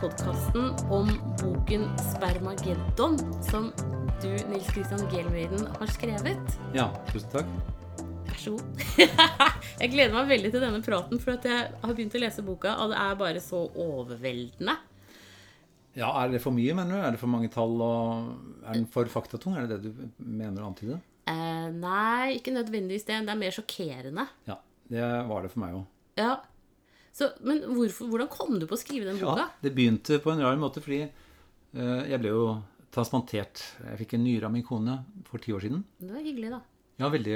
podkasten om boken 'Spermageddon', som du, Nils Christian Gelmeiden, har skrevet. Ja, tusen takk. Vær så god. jeg gleder meg veldig til denne praten, for at jeg har begynt å lese boka, og det er bare så overveldende. Ja, Er det for mye, mener du? Er det for mange tall? og Er den for faktatung? Er det det du mener å antyde? Eh, nei, ikke nødvendigvis det. Det er mer sjokkerende. Ja, det var det for meg òg. Ja. Så, men hvorfor, hvordan kom du på å skrive den boka? Ja, det begynte på en rar måte fordi uh, jeg ble jo transplantert. Jeg fikk en nyre av min kone for ti år siden. Det var hyggelig, da. Ja, veldig,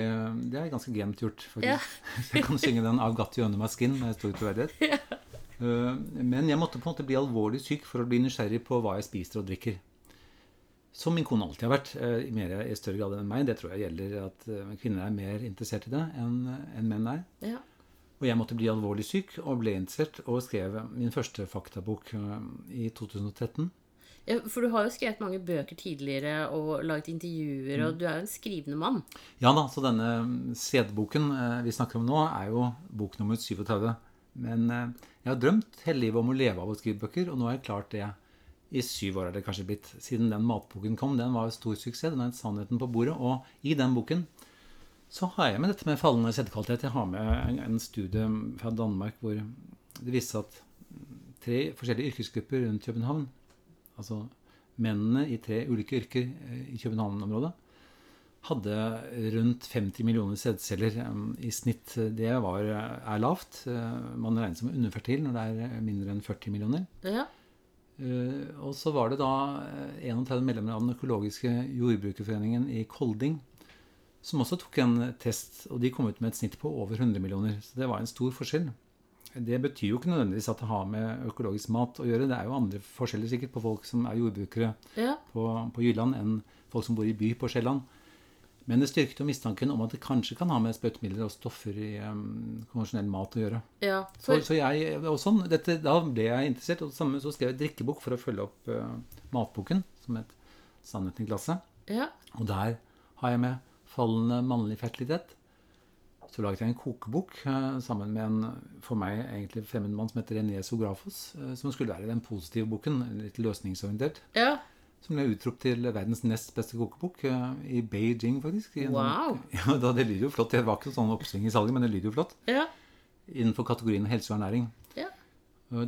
Det er ganske glemt gjort, faktisk. Ja. jeg kan synge den 'I've got you under my skin' med stor troverdighet. Eh, Men jeg måtte på en måte bli alvorlig syk for å bli nysgjerrig på hva jeg spiser og drikker. Som min kone alltid har vært, uh, i mer i større grad enn meg. Det tror jeg gjelder at kvinner er mer interessert i det enn enn menn er. Ja. Og jeg måtte bli alvorlig syk og ble interessert og skrev min første faktabok eh, i 2013. Ja, For du har jo skrevet mange bøker tidligere og laget intervjuer, Mm. og du er jo en skrivende mann. Ja da, så denne CD-boken vi snakker om nå, er jo bok nummer 37. Men eh, jeg har drømt hele livet om å leve av å skrive bøker, og nå har jeg klart det. I syv år er det kanskje blitt. Siden den matboken kom. Den var en stor suksess. Den har sannheten på bordet. Og i den boken så har jeg med dette med fallende sædkvalitet. Jeg har med en, en studie fra Danmark hvor det viste seg at tre forskjellige yrkesgrupper rundt København, altså mennene i tre ulike yrker eh, i København-området, hadde rundt 50 millioner sædceller um, i snitt. Det var, er lavt. Eh, Man regner som underfertil når det er mindre enn 40 millioner. Ja. Eh, Og så var det da eh, 31 medlemmer av den økologiske jordbrukerforeningen i Kolding som også tok en test, og de kom ut med et snitt på over 100 millioner. Så det var en stor forskjell. Det betyr jo ikke nødvendigvis at det har med økologisk mat å gjøre. Det er jo andre forskjeller sikkert på folk som er jordbrukere ja. på, på Jylland enn folk som bor i by på Sjælland. Men det styrket jo mistanken om at det kanskje kan ha med sprøytemidler og stoffer i um, konvensjonell mat å gjøre. ja. Så, For, så jeg, og sånn, dette, Da ble jeg interessert, og samme, så skrev jeg drikkebok for å følge opp uh, matboken, som het 'Sannheten i glasset'. ja. Og der har jeg med fallende mannlig fertilitet. Så laget jeg en kokebok eh, sammen med en for meg egentlig fremmed mann som heter René Sografos, eh, som skulle være den positive boken, litt løsningsorientert. ja. Som ble utropt til verdens nest beste kokebok eh, i Beijing, faktisk. En Wow. Sånn, ja, da, Det lyder jo flott. Det var ikke sånn oppsving i salget, men det lyder jo flott. Ja. Innenfor kategorien helse og ernæring. Ja.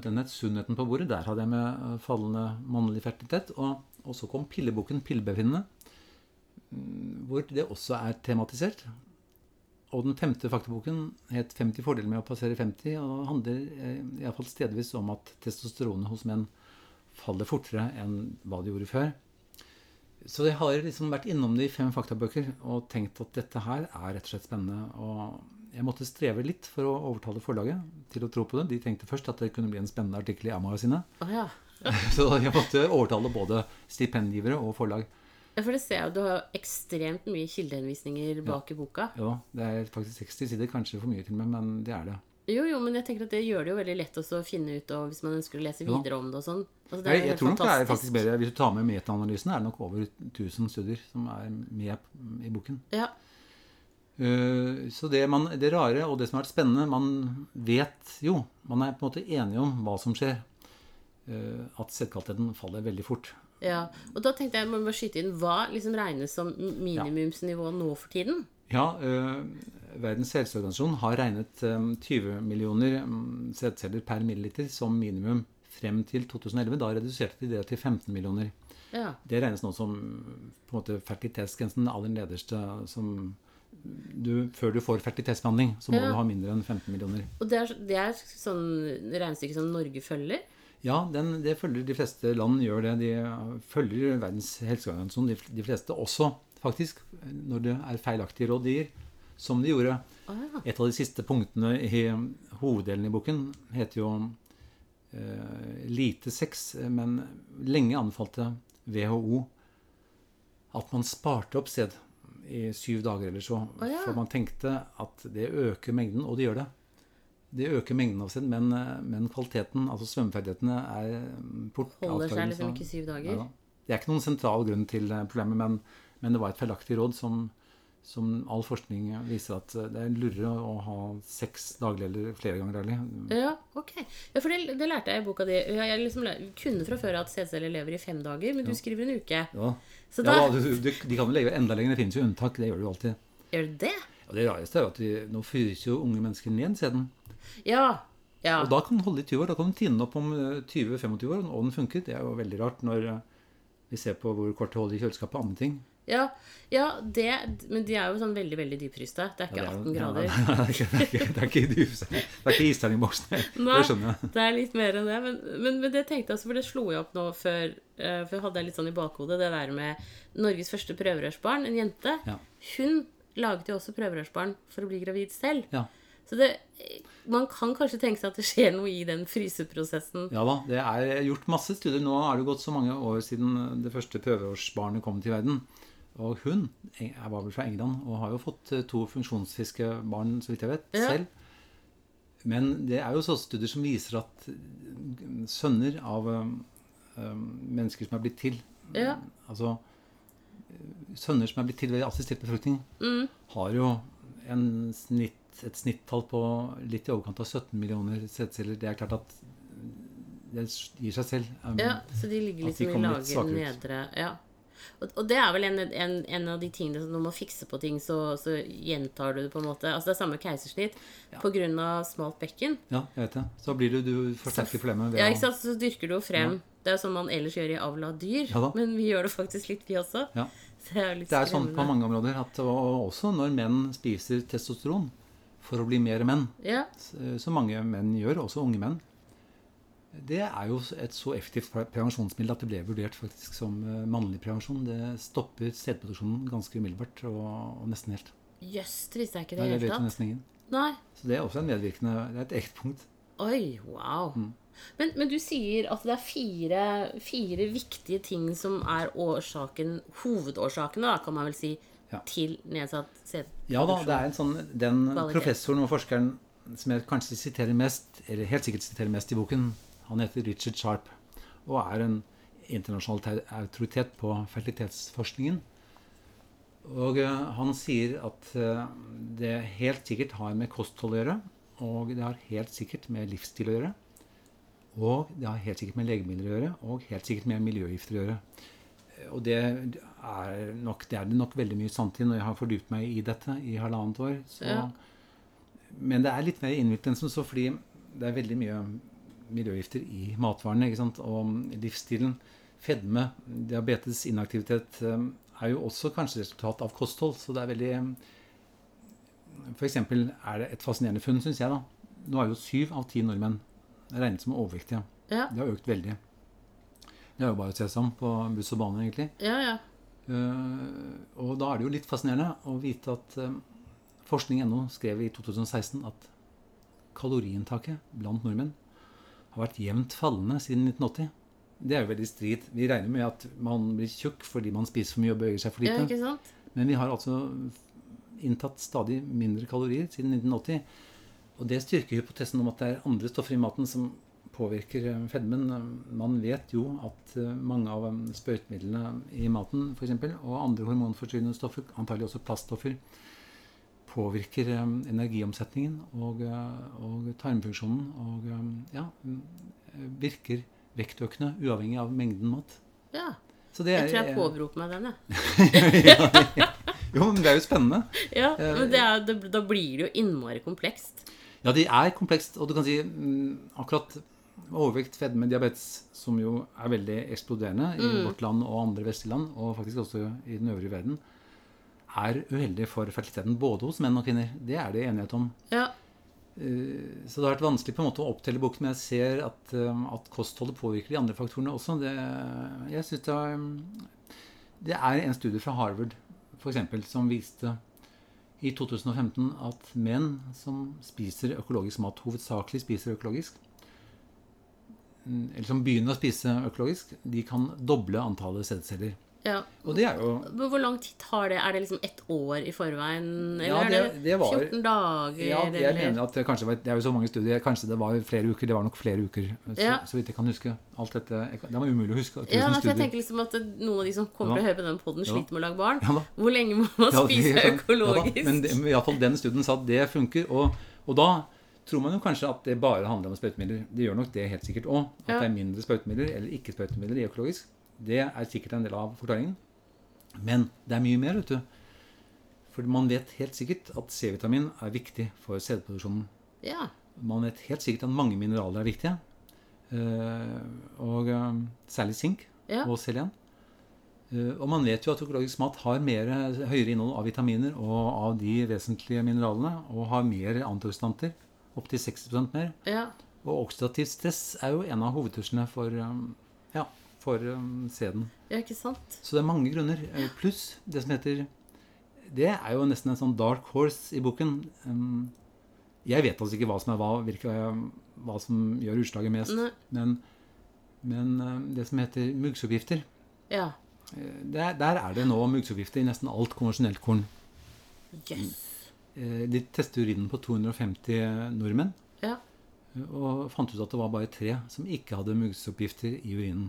Den het 'Sunnheten på bordet'. Der hadde jeg med fallende mannlig fertilitet. Og, og så kom pilleboken 'Pillebefinnende', hvor det også er tematisert. Og den femte faktaboken het 50 fordeler med å passere 50, og handler eh, iallfall stedvis om at testosteronet hos menn faller fortere enn hva det gjorde før. Så jeg har liksom vært innom det i fem faktabøker og tenkt at dette her er rett og slett spennende. Og jeg måtte streve litt for å overtale forlaget til å tro på det. De tenkte først at det kunne bli en spennende artikkel i A-magasinet. Oh, ja. Så jeg måtte overtale både stipendgivere og forlag. Ja, For det ser jeg jo, du har jo ekstremt mye kildehenvisninger bak i boka. Ja, det er faktisk 60 sider, kanskje for mye til meg, med, men det er det. Jo, jo, men jeg tenker at det gjør det jo veldig lett å finne ut og hvis man ønsker å lese Ja. videre om det og sånn. Altså, det Jeg, jeg tror nok det er faktisk bedre Hvis du tar med metaanalysen, er det nok over 1000 studier som er med i boken. Ja. Uh, Så det, man, det rare og det som har vært spennende Man vet jo, man er på en måte enige om hva som skjer. Uh, At selvkvaliteten faller veldig fort. Ja. Og da tenkte jeg, må bare skyte inn, hva liksom regnes som minimumsnivå nå for tiden? Ja, øh, Verdens helseorganisasjon har regnet øh, 20 millioner mm, sædceller per milliliter som minimum frem til 2011. Da reduserte de det til 15 millioner. Ja. Det regnes nå som på en måte fertilitetsgrensen, den aller nederste som du, Før du får fertilitetsbehandling, så må Ja. du ha mindre enn 15 millioner. Og det er, det er sånn regnestykke som Norge følger? Ja, den, det følger de fleste land gjør det. De følger Verdens helseorganisasjon, de, de fleste også, faktisk, når det er feilaktige råd de gir, som de gjorde. Å. Et av de siste punktene i hoveddelen i boken heter jo eh, lite sex, men lenge anbefalte WHO at man sparte opp sæd i syv dager eller så. Å ja. For man tenkte at det øker mengden, og det gjør det. Det øker mengden av sæd, men, men kvaliteten, altså svømmeferdighetene, er port Holder seg liksom ikke syv dager? Neida. Det er ikke noen sentral grunn til eh, problemet, men, men det var et feilaktig råd som, som all forskning viser at det er lurere å ha seks daglig eller flere ganger daglig. Ja, ok. Ja, for det, det lærte jeg i boka di. Jeg, liksom kunne fra før at sædceller lever i fem dager, men du skriver en uke. Ja, Så ja da du, du, De kan jo leve enda lenger. Det finnes jo unntak. Det gjør du jo alltid. Gjør det det? Og det rareste er jo at de, nå fryser jo unge mennesker ned sæden. Ja. Ja. Og da kan den holde i 20 år. Da kan den tine opp om eh, 20-25 år, og den funker. Det er jo veldig rart når eh, vi ser på hvor kort det holder i kjøleskapet og andre ting. Ja, ja det, men de er jo sånn veldig veldig dypfrysta. Det er ikke Ja, 18 det er jo- grader. Ja, det er ikke- det er ikke- det er ikke er ikke. Nei. Det skjønner jeg. Det er litt mer enn det. Men, men, men det tenkte jeg også, for det slo jeg opp nå før eh, For jeg hadde det litt sånn i bakhodet det der med Norges første prøverørsbarn, en jente. Ja. Hun laget jo også prøverørsbarn for å bli gravid selv. Ja. Så det, man kan kanskje tenke seg at det skjer noe i den fryseprosessen. ja da, det er gjort masse studier. Nå er det gått så mange år siden det første prøveårsbarnet kom til verden. Og hun jeg var vel fra England og har jo fått eh, to funksjonsfriske barn, så vidt jeg vet, Ja. selv. Men det er jo også studier som viser at eh, sønner av eh, mennesker som er blitt til Ja. Altså sønner som er blitt til ved assistert befruktning, Mm. har jo en snitt, et snittall på litt i overkant av 17 millioner sædceller. Det er klart at det gir seg selv. Um, Ja, så de ligger liksom de i ut. nedre Ja. Og, og det er vel en, en, en av de tingene som når man fikser på ting, så, så gjentar du det på en måte. Altså det er samme keisersnitt på grunn av smalt bekken. Ja, jeg vet det. Så blir du, du forsterker ved Ja, ikke sant? Så dyrker du jo frem. Det er jo sånn man ellers gjør i avl av dyr. Ja men vi gjør det faktisk litt, vi også. Ja. Det er litt Det er sånn på mange områder. At, og også når menn spiser testosteron for å bli mer menn, Ja, som mange menn gjør, også unge menn. Det er jo et så effektivt prevensjonsmiddel at det ble vurdert faktisk som eh, mannlig prevensjon. Det stopper sædproduksjonen ganske umiddelbart og, og nesten helt. jøss, det visste jeg ikke i det det vet hele tatt. Nei. Så det er også en medvirkende Det er et eget punkt. Oi, wow. Mm. Men, men du sier at det er fire, fire viktige ting som er årsaken, hovedårsakene, da, kan man vel si, Ja. til nedsatt sædproduksjon? Ja da, det er en sånn Den Kvalitet. professoren og forskeren som jeg kanskje siterer mest, eller helt sikkert siterer mest i boken, han heter Richard Sharp og er en internasjonal autoritet på fertilitetsforskningen. Og eh, han sier at eh, det helt sikkert har med kosthold å gjøre, og det har helt sikkert med livsstil å gjøre, og det har helt sikkert med legemidler å gjøre, og helt sikkert med miljøgifter å gjøre. Og det er, nok, det er det nok veldig mye sant i når jeg har fordypt meg i dette i halvannet år. Ja. Men det er litt mer innviklet enn som så, fordi det er veldig mye miljøgifter i matvarene. Og livsstilen, fedme, diabetes, inaktivitet eh, er jo også kanskje resultat av kosthold. Så det er veldig For eksempel er det et fascinerende funn, syns jeg. da. Nå er jo syv av ti nordmenn regnet som overvektige. Ja, Det har økt veldig. Det er jo bare å se seg om på buss og bane, egentlig. ja. ja. Uh, og da er det jo litt fascinerende å vite at uh, Forskning.no skrev i 2016 at kaloriinntaket blant nordmenn har vært jevnt fallende siden 1980. Det er jo veldig strid. Vi regner med at man blir tjukk fordi man spiser for mye og beveger seg for ja lite. ikke sant? Men vi har altså inntatt stadig mindre kalorier siden 1980. Og det styrker hypotesen om at det er andre stoffer i maten som påvirker eh, fedmen. Man vet jo at eh, mange av eh, sprøytemidlene i maten for eksempel, og andre hormonforstyrrende stoffer, antagelig også plaststoffer, påvirker eh, energiomsetningen og, eh, og tarmfunksjonen og eh, ja, mm, virker vektøkende uavhengig av mengden mat. Ja. Så det Jeg er, tror jeg påberoper meg den, jeg. jo, men det er jo spennende. Ja, men det er, det, da blir det jo innmari komplekst. Ja, det er komplekst, og du kan si mm, akkurat overvekt, fedme, diabetes, som jo er veldig eksploderende i vårt land og andre vestlige land, og faktisk også i den øvrige verden, er uheldig for fertiliteten både hos menn og kvinner. Det er det enighet om. Ja. Eh, Så det har vært vanskelig på en måte å opptelle boken, men jeg ser at, eh, at kostholdet påvirker de andre faktorene også. Det, jeg synes det, er, det er en studie fra Harvard for eksempel, som viste i 2015 at menn som spiser økologisk mat, hovedsakelig spiser økologisk, mm, eller som begynner å spise økologisk, de kan doble antallet sædceller. Ja. Og det er jo Hvor lang tid tar det? Er det liksom ett år i forveien? Eller Ja, det- det, det var- 14 dager? Ja, jeg eller? mener at det kanskje var Det er jo så mange studier. Kanskje det var flere uker. Det var nok flere uker, så, Ja. så vidt jeg kan huske. Alt dette Det var umulig å huske. Ja, for jeg studier. tenker liksom at noen av de som kommer til å høre på den podden, sliter med å lage barn. Ja. Hvor lenge må man spise økologisk? Ja, da, men fall den studien sa at det funker. Og, og da tror man jo kanskje at det bare handler om sprøytemidler. Det gjør nok det helt sikkert òg. At det er mindre sprøytemidler eller ikke sprøytemidler i økologisk. Det er sikkert en del av forklaringen. Men det er mye mer, vet du. For man vet helt sikkert at C-vitamin er viktig for sædproduksjonen. Ja. Man vet helt sikkert at mange mineraler er viktige. Eh, og eh, særlig sink Ja. og selen. Eh, og man vet jo at økologisk mat har mer, høyere innhold av vitaminer og av de vesentlige mineralene, og har mer antioksidanter. Opptil 60 mer. ja. Og oksidativt stress er jo en av hovedtruslene for, eh, for se den. Ja, ikke sant? Så det er mange grunner. Eh, Pluss det som heter Det er jo nesten en sånn dark horse i boken. Um, Jeg vet altså ikke hva som er hva, hvilke, hva som gjør utslaget mest. Men, men eh, det som heter muggsoppgifter Ja. eh, der, der er det nå muggsoppgifter i nesten alt konvensjonelt korn. Yes. De testet urinen på 250 nordmenn. Ja. Og fant ut at det var bare tre som ikke hadde muggsoppgifter i urinen.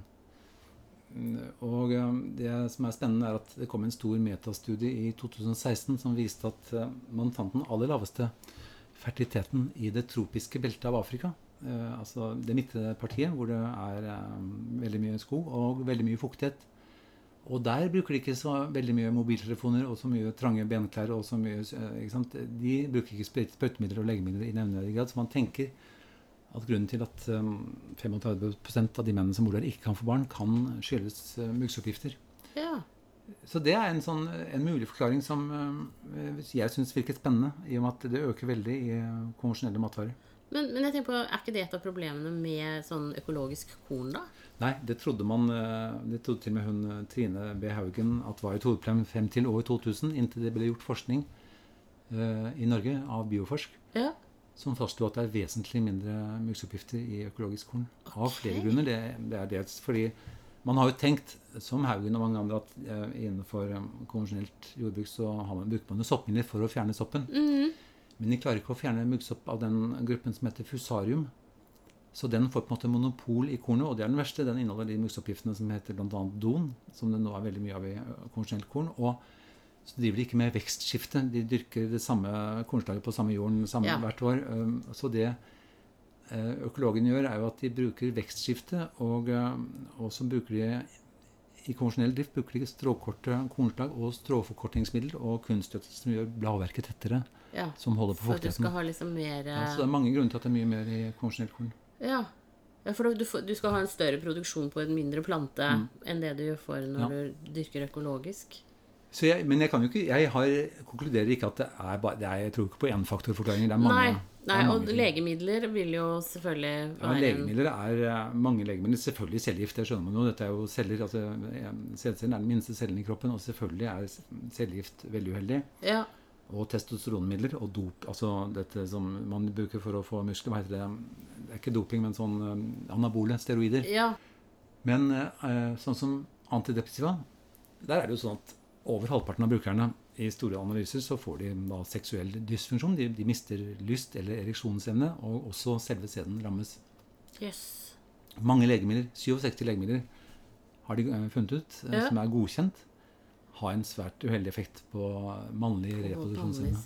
Og eh, det som er spennende, er at det kom en stor metastudie i 2016 som viste at eh, man fant den aller laveste fertiliteten i det tropiske beltet av Afrika. Eh, altså det midtpartiet hvor det er veldig mye skog og veldig mye fuktighet. Og der bruker de ikke så veldig mye mobiltelefoner og så mye trange benklær. og så mye? De bruker ikke sprøyt- sprøytemidler og legemidler i nevneverdig grad. Så man tenker at grunnen til at um, 35 av de mennene som bor der, ikke kan få barn, kan skyldes uh, muggsoppgifter. Ja. Så det er en, sånn, en mulig forklaring som uh, jeg syns virker spennende, i og med at det øker veldig i uh, konvensjonelle matvarer. Men, men jeg tenker på, er ikke det et av problemene med sånn økologisk korn, da? Nei, det trodde man uh, Det trodde til og med hun Trine B. Haugen at var et hovedproblem frem til år 2000, inntil det ble gjort forskning uh, i Norge av Bioforsk. Ja. Som fastslo at det er vesentlig mindre muggsoppgifter i økologisk korn. Av flere grunner. Det, det er dels fordi man har jo tenkt, som Haugen og mange andre, at eh, innenfor eh, konvensjonelt jordbruk så har man, bruker man jo soppmidler for å fjerne soppen. Mhm. Men de klarer ikke å fjerne muggsopp av den gruppen som heter fusarium. Så den får på en måte monopol i kornet, og det er den verste. Den inneholder de muggsoppgiftene som heter bl.a. don, som det nå er veldig mye av i konvensjonelt korn. Og så driver de ikke med vekstskifte. De dyrker det samme kornslaget på samme jorden samme Ja. hvert år. Um, Så det økologene økologen gjør, er jo at de bruker vekstskifte, og, um, og så bruker de i konvensjonell drift bruker de stråkorte kornslag og stråforkortningsmiddel og kunstgjødsel som gjør bladverket tettere, ja. som holder på fuktigheten. liksom mer Ja, så det er mange grunner til at det er mye mer i konvensjonelt korn. Ja. ja for du, du skal ha en større produksjon på en mindre plante enn det du får når Mm. Du dyrker økologisk. Så jeg, men jeg kan jo ikke Jeg har, konkluderer ikke at det er bare det er, Jeg tror ikke på énfaktorforklaringer. Det er mange. Nei, nei er og ting. legemidler vil jo selvfølgelig være ja, legemidler er eh, mange legemidler. Selvfølgelig cellegift, det skjønner man jo. Dette er jo celler. altså Sædcellen er den minste cellen i kroppen, og selvfølgelig er cellegift veldig uheldig. Ja. Og testosteronmidler og dop, altså dette som man bruker for å få muskler. Hva heter det? Det er ikke doping, men sånn eh, anabole steroider. ja. Men eh, sånn som antidepressiva, der er det jo sånn at over halvparten av brukerne i store analyser så får de da seksuell dysfunksjon. De, de mister lyst eller ereksjonsevne, og også selve sæden rammes. Yes. Mange legemidler, 67 legemidler, har de eh, funnet ut, eh, Ja. som er godkjent, har en svært uheldig effekt på mannlig reproduksjonsevne.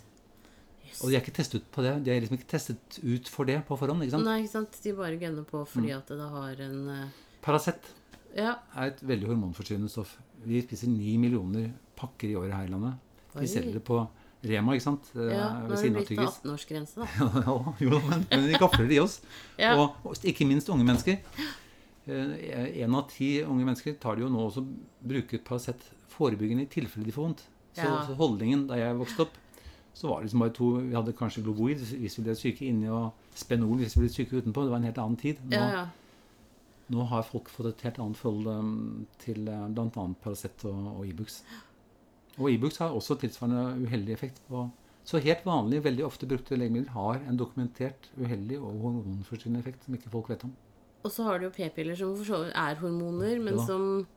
Yes. Og de er ikke testet ut på det. De er liksom ikke testet ut for det på forhånd. ikke sant? Nei, ikke sant. De bare gunner på Mm. fordi at det har en uh... Paracet Ja. er et veldig hormonforstyrrende stoff. Vi spiser ni millioner pakker i året her i landet. Vi selger det på Rema, ikke sant? Ja. er Nå er det blitt på 18-årsgrense, da. ja, jo, men, men de gafler det i oss. Ja. Og, og ikke minst unge mennesker. Eh, En av ti unge mennesker tar det jo nå også bruker Paracet forebyggende i tilfelle de får vondt. Så, Ja. så holdningen da jeg vokste opp, så var det liksom bare to Vi hadde kanskje Globoid hvis vi ble syke inni, og Spenol hvis vi ble syke utenpå. Det var en helt annen tid. Nå, Ja, ja. Nå har folk fått et helt annet forhold um, til uh, bl.a. Paracet og, og Ibux. Og Ibux har også tilsvarende uheldig effekt på Så helt vanlige, veldig ofte brukte legemidler har en dokumentert uheldig og hormonforstyrrende effekt som ikke folk vet om. Og så har du jo p-piller som er hormoner, men Ja. som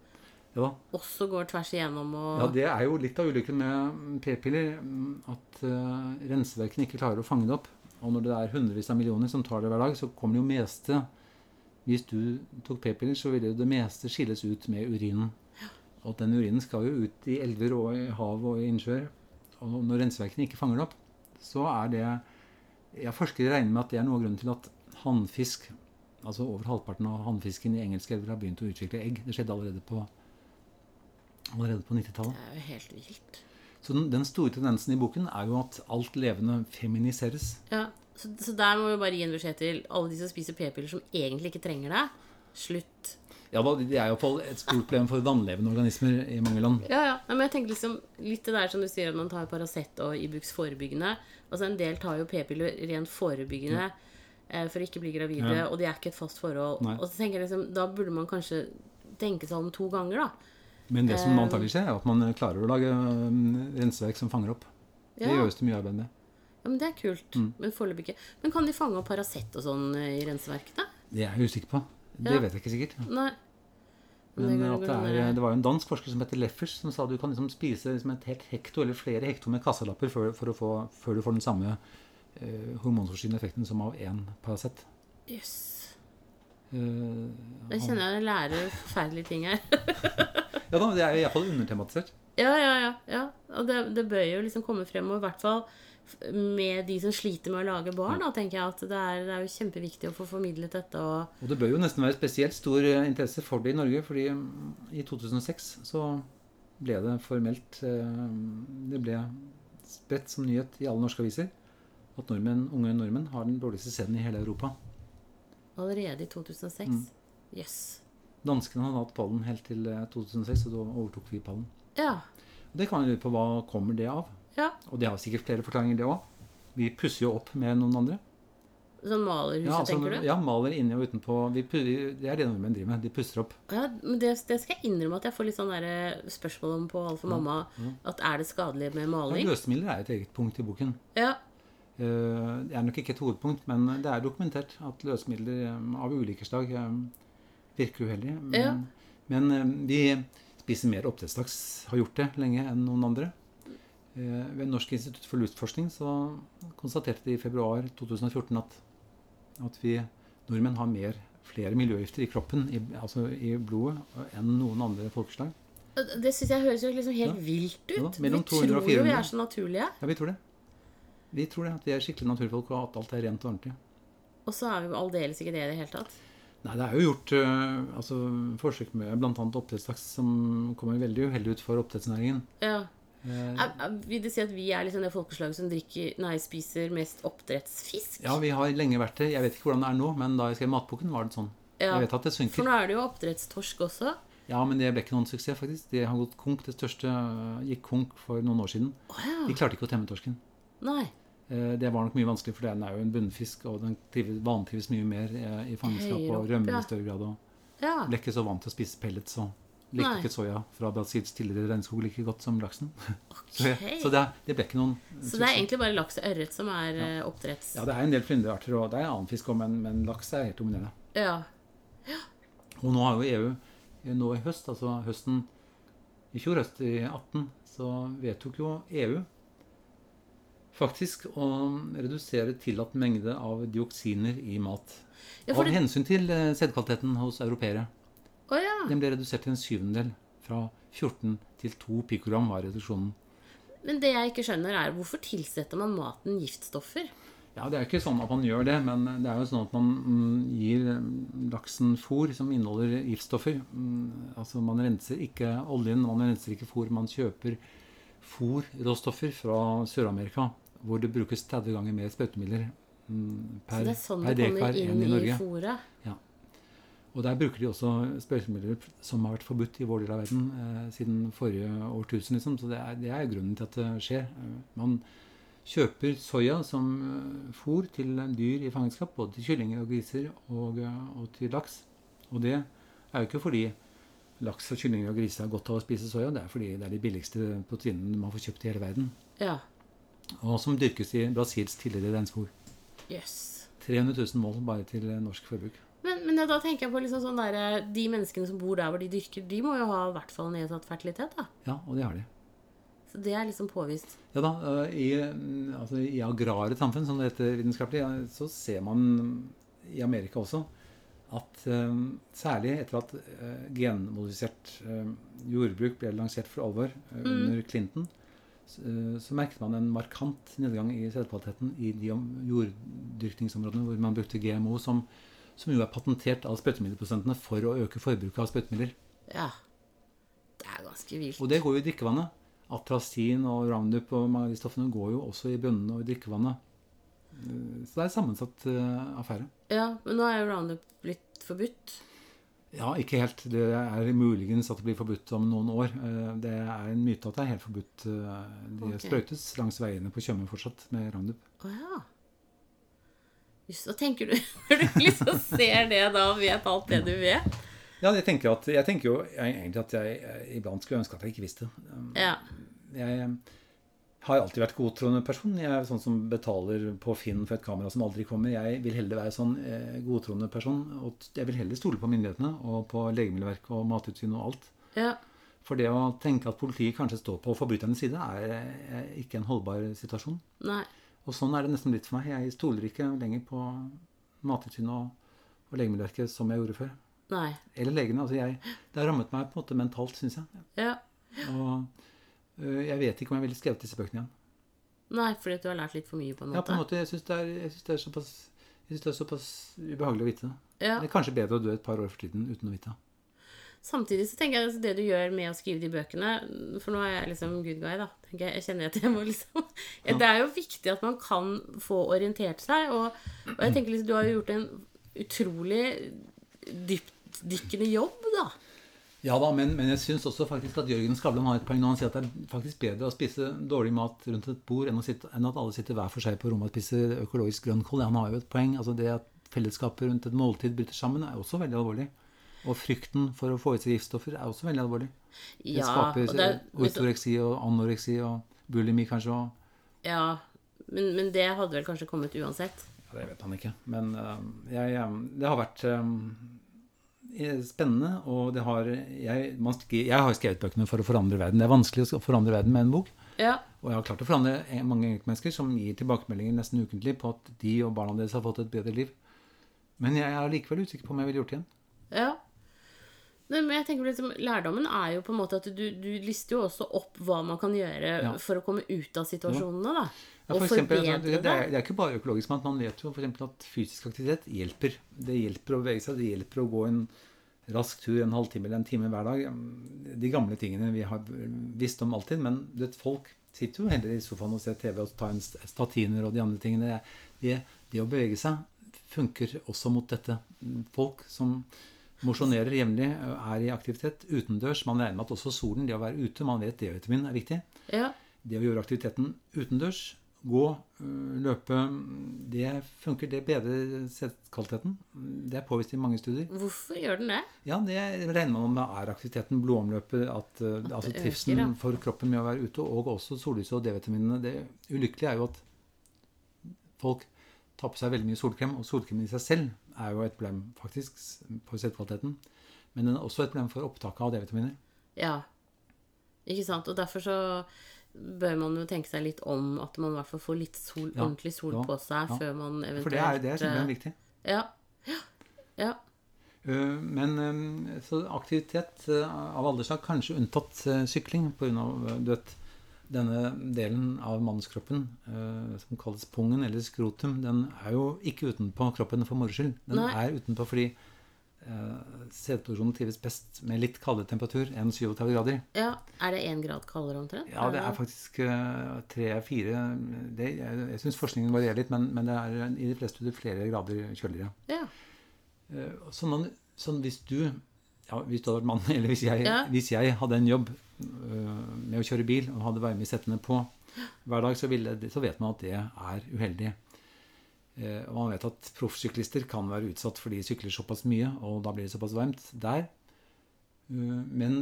Ja også går tvers igjennom og Ja, det er jo litt av ulykken med p-piller. mm, At uh, renseverkene ikke klarer å fange det opp. Og når det er hundrevis av millioner som tar det hver dag, så kommer det jo meste Hvis du tok p-piller, så ville jo det meste skilles ut med urinen. Og den urinen skal jo ut i elver og i hav og i innsjøer. Og når renseverkene ikke fanger det opp, så er det Jeg forskere regner med at det er noe av grunnen til at hannfisk Altså over halvparten av hannfisken i engelske elver har begynt å utvikle egg. Det skjedde allerede på allerede på 90-tallet. Det er jo helt vilt. Så den, den store tendensen i boken er jo at alt levende feminiseres. Ja, så, så der må vi bare gi en beskjed til alle de som spiser p-piller som egentlig ikke trenger det. Slutt. Ja, Det er iallfall et stort problem for vannlevende organismer i mange land. Ja, ja. Men jeg tenker liksom litt det der som du sier at man tar Paracet og Ibux forebyggende. Altså En del tar jo p-piller rent forebyggende eh, for å ikke bli gravide, Ja. og det er ikke et fast forhold. Nei. Og så tenker jeg liksom, Da burde man kanskje tenke seg om to ganger, da. Men det som Eh. antagelig skjer, er at man klarer å lage renseverk som fanger opp. Det Ja. gjøres det mye arbeid med. Ja, men Det er kult. Mm. Men foreløpig ikke. Men kan de fange opp Paracet og sånn eh, i renseverkene? Det er jeg usikker på. Det Ja. vet jeg ikke sikkert. Nei. Men at det, er, det var jo en dansk forsker som heter Leffers, som sa du kan liksom spise liksom et helt hekto eller flere hekto med kasselapper før, få, før du får den samme eh, hormonforstyrrende effekten som av én Paracet. Jøss. Eh, Jeg kjenner jeg lærer forferdelige ting her. ja da, det er iallfall undertematisert. Ja, ja, ja. ja. Og det, det bør jo liksom komme frem, og i hvert fall med de som sliter med å lage barn, da tenker jeg at det er, det er jo kjempeviktig å få formidlet dette. Og Og det bør jo nesten være spesielt stor eh, interesse for det i Norge, fordi mm, i 2006 så ble det formelt eh, Det ble spredt som nyhet i alle norske aviser at nordmenn, unge nordmenn har den dårligste sæden i hele Europa. Allerede i 2006 Mm. Yes. Danskene hadde hatt pallen helt til eh, 2006, og da overtok vi pallen. Ja. Og Det kan jeg lure på hva kommer det av. ja. Og det har sikkert flere forklaringer, det òg. Vi pusser jo opp med noen andre. Sånn malerhuset, Ja, altså, tenker du? ja, maler inni og utenpå. Vi, det er det nordmenn driver med. De pusser opp. Ja, men det, det skal jeg innrømme at jeg får litt sånn eh, spørsmål om på Alfa Mamma. At er det skadelig med maling? Ja, Løsmidler er et eget punkt i boken. Ja. Eh, Det er nok ikke et hovedpunkt, men det er dokumentert at løsemidler eh, av ulike slag eh, virker uheldige. Men, Ja. men vi spiser mer oppdrettslaks, har gjort det lenge enn noen andre. Ved Norsk institutt for luftforskning så konstaterte de i februar 2014 at, at vi nordmenn har mer, flere miljøgifter i kroppen, i, altså i blodet, enn noen andre folkeslag. Det syns jeg høres jo liksom helt Ja. vilt ut. Ja, vi tror jo vi er så naturlige. Ja, vi tror det. Vi tror det, at vi er skikkelig naturfolk, og at alt er rent og ordentlig. Og så er vi jo aldeles ikke det i det hele tatt. Nei, det er jo gjort øh, altså, forsøk med bl.a. oppdrettslaks som kommer veldig uheldig ut for oppdrettsnæringen. Ja. Eh, Er, er, vil det si at vi er liksom det folkeslaget som drikker, nei, spiser mest oppdrettsfisk? ja, vi har lenge vært det. Jeg vet ikke hvordan det er nå, men da jeg skrev matboken, var det sånn. Ja. Jeg vet at det For nå er det jo oppdrettstorsk også. Ja, men det ble ikke noen suksess, faktisk. Det har gått konk. Det største øh, gikk konk for noen år siden. Oh, ja. De klarte ikke å temme torsken. Nei. Eh, Det var nok mye vanskelig, for den er jo en bunnfisk, og den vantrives mye mer eh, i fangenskap og rømmer i større grad. og Ja. Ble ikke så vant til å spise pellets og likte ikke soya fra Brasils tidligere regnskog like godt som laksen. Så, Ok. så det, det ble ikke noen Så det er egentlig bare laks og ørret som er ja. oppdretts... Ja, det er en del flyndrearter, og det er annen fisk òg, men, men laks er helt dominerende. Ja. Og nå har jo EU nå i høst, altså høsten i fjor høst, i 18, så vedtok jo EU faktisk å redusere tillatt mengde av dioksiner i mat. ja Av det, hensyn til eh, sædkvaliteten hos europeere. Oh, ja. Den ble redusert til en syvendedel. Fra 14 til 2 pikogram var reduksjonen. Men det jeg ikke skjønner, er hvorfor tilsetter man maten giftstoffer? Ja, Det er ikke sånn at man gjør det, men det er jo sånn at man mm, gir mm, laksen fôr som inneholder giftstoffer. Mm, altså Man renser ikke oljen, man renser ikke fôr. Man kjøper fôrråstoffer fra Sør-Amerika, hvor det brukes 30 ganger mer sprøytemidler Norge. Så det er sånn det kommer inn i i Norge. Ja. Og der bruker de også sprøytemidler som har vært forbudt i vår del av verden eh, siden forrige årtusen. Liksom. Så det er, det er grunnen til at det skjer. Eh, Man kjøper soya som eh, fôr til dyr i fangenskap, både til kyllinger og griser og, eh, og til laks. Og det er jo ikke fordi laks og kyllinger og griser har godt av å spise soya, det er fordi det er de billigste proteinene man får kjøpt i hele verden. Ja. Og som dyrkes i Brasils tidligere regnskog. Yes. 300 000 mål bare til eh, norsk forbruk. Men, men ja, da tenker jeg på liksom sånn der, eh, de menneskene som bor der hvor de dyrker, de må jo ha i hvert fall nedsatt fertilitet, da. Ja, og det har de. Så det er liksom påvist. Ja da, øh, i, mm, altså, I agrare samfunn, som det heter vitenskapelig, så ser man i Amerika også at øh, særlig etter at uh, genmodifisert uh, jordbruk ble lansert for alvor øh, under Clinton, så, øh, merket man en markant nedgang i sædkvaliteten i de jorddyrkningsområdene hvor man brukte GMO, som, som jo er patentert av sprøytemiddelprodusentene for å øke forbruket av sprøytemidler. Ja. Det er ganske vilt. Og det går jo i drikkevannet. Atrasin og Roundup og mange av de stoffene går jo også i bunnene og i drikkevannet. Eh, Så det er en sammensatt eh, affære. Ja, men nå er jo roundup blitt forbudt. Ja, ikke helt. Det er muligens at det blir forbudt om noen år. Eh, Det er en myte at det er helt forbudt. Eh, De okay. sprøytes langs veiene på Tjøme fortsatt med Roundup. Oh, ja. Just, hva tenker du når du liksom ser det da og vet alt det du vet? Ja, jeg tenker, at, jeg tenker jo jeg- egentlig at jeg jeg, iblant skulle ønske at jeg ikke visste. Um, Ja. Jeg har alltid vært godtroende person. Jeg er sånn som betaler på Finn for et kamera som aldri kommer. Jeg vil heller være sånn eh, godtroende person. Og jeg vil heller stole på myndighetene og på Legemiddelverket og Mattilsynet og alt. Ja. For det å tenke at politiet kanskje står på forbryternes side, er, ikke en holdbar situasjon. Nei. Og sånn er det nesten blitt for meg. Jeg stoler ikke lenger på Mattilsynet og, og Legemiddelverket som jeg gjorde før. Nei. Eller legene. Altså jeg, det har rammet meg på en måte mentalt, syns jeg. Ja. Og jeg vet ikke om jeg ville skrevet disse bøkene igjen. Nei, fordi du har lært litt for mye, på en måte? Ja, på en måte, jeg syns det, det, såpass- jeg synes det er såpass ubehagelig å vite det. Ja. Det er kanskje bedre å dø et par år for tiden uten å vite det. Samtidig så tenker jeg at det du gjør med å skrive de bøkene For nå er jeg liksom good guy, da. Tenker jeg, jeg kjenner at jeg må liksom ja, Det er jo viktig at man kan få orientert seg. Og, og jeg tenker liksom, du har jo gjort en utrolig dyptdykkende jobb, da. Ja da, men, men jeg syns også faktisk at Jørgen Skavlan har et poeng når han sier at det er faktisk bedre å spise dårlig mat rundt et bord enn, sitte, enn at alle sitter hver for seg på rommet og spiser økologisk grønnkål. Han har jo et poeng. altså Det at fellesskapet rundt et måltid bryter sammen, er også veldig alvorlig. Og frykten for å få i seg giftstoffer er også veldig alvorlig. Det Ja, skaper det, du- ortoreksi og anoreksi og bulimi kanskje. Og, ja men, men det hadde vel kanskje kommet uansett. ja, det vet han ikke. Men uh, jeg, øh, det har vært øh, spennende, og det har jeg, man, jeg har skrevet bøkene for å forandre verden. Det er vanskelig å forandre verden med en bok. Ja. Og jeg har klart å forandre mange enkeltmennesker som gir tilbakemeldinger nesten ukentlig på at de og barna deres har fått et bedre liv. Men jeg er likevel usikker på om jeg ville gjort det igjen. Ja. Nei, men jeg tenker liksom, Lærdommen er jo på en måte at du, du lister jo også opp hva man kan gjøre Ja. for å komme ut av situasjonene. da. Ja, og for eksempel, forbedre altså, det, er, det er ikke bare økologisk mat. Man vet jo for at fysisk aktivitet hjelper. Det hjelper å bevege seg. Det hjelper å gå en rask tur en halvtime eller en time hver dag. De gamle tingene vi har visst om alltid. Men vet, folk sitter jo heller i sofaen og ser TV og tar en statiner og de andre tingene. Det, det å bevege seg funker også mot dette. Folk som mosjonerer jevnlig, er i aktivitet utendørs. Man regner med at også solen, det å være ute, man vet D-vitamin er viktig. Ja. Det å gjøre aktiviteten utendørs, gå, øh, løpe, det funker. Det bedrer settkvaliteten. Det er påvist i mange studier. Hvorfor gjør den det? Ja, det regner man med er aktiviteten, blodomløpet, at, at altså øker, trivselen ja. for kroppen med å være ute, og også sollyset og D-vitaminene. Det ulykkelige er jo at folk tar på seg veldig mye solkrem, og solkrem i seg selv er jo et problem faktisk for settkvaliteten. Men den er også et problem for opptaket av D-vitaminer. Ja. Ikke sant? Og derfor så bør man jo tenke seg litt om at man i hvert fall får litt sol, Ja, ordentlig sol ja, på seg ja. før man eventuelt For det er, jo det som er viktig. Ja. Ja. ja. Uh, Men um, så aktivitet av alle slag, kanskje unntatt sykling pga. Du vet, denne delen av mannskroppen som kalles pungen eller skrotum, den er jo ikke utenpå kroppen for moro skyld. Den Nei. er utenpå fordi uh, sædproduksjonen trives best med litt kaldere temperatur enn 37 grader. ja. Er det én grad kaldere omtrent? Ja, det er faktisk tre-fire Jeg, jeg syns forskningen varierer litt, men, men det er uh, i de fleste studier flere grader kjøligere. Ja. Eh, Sånn, man, sånn hvis du ja, Hvis du hadde vært mann, eller hvis jeg, Ja. hvis jeg hadde en jobb med å kjøre bil og hadde varme i settene på hver dag, så, ville, så vet man at det er uheldig. Eh, og man vet at proffsyklister kan være utsatt fordi de sykler såpass mye, og da blir det såpass varmt der. Eh, men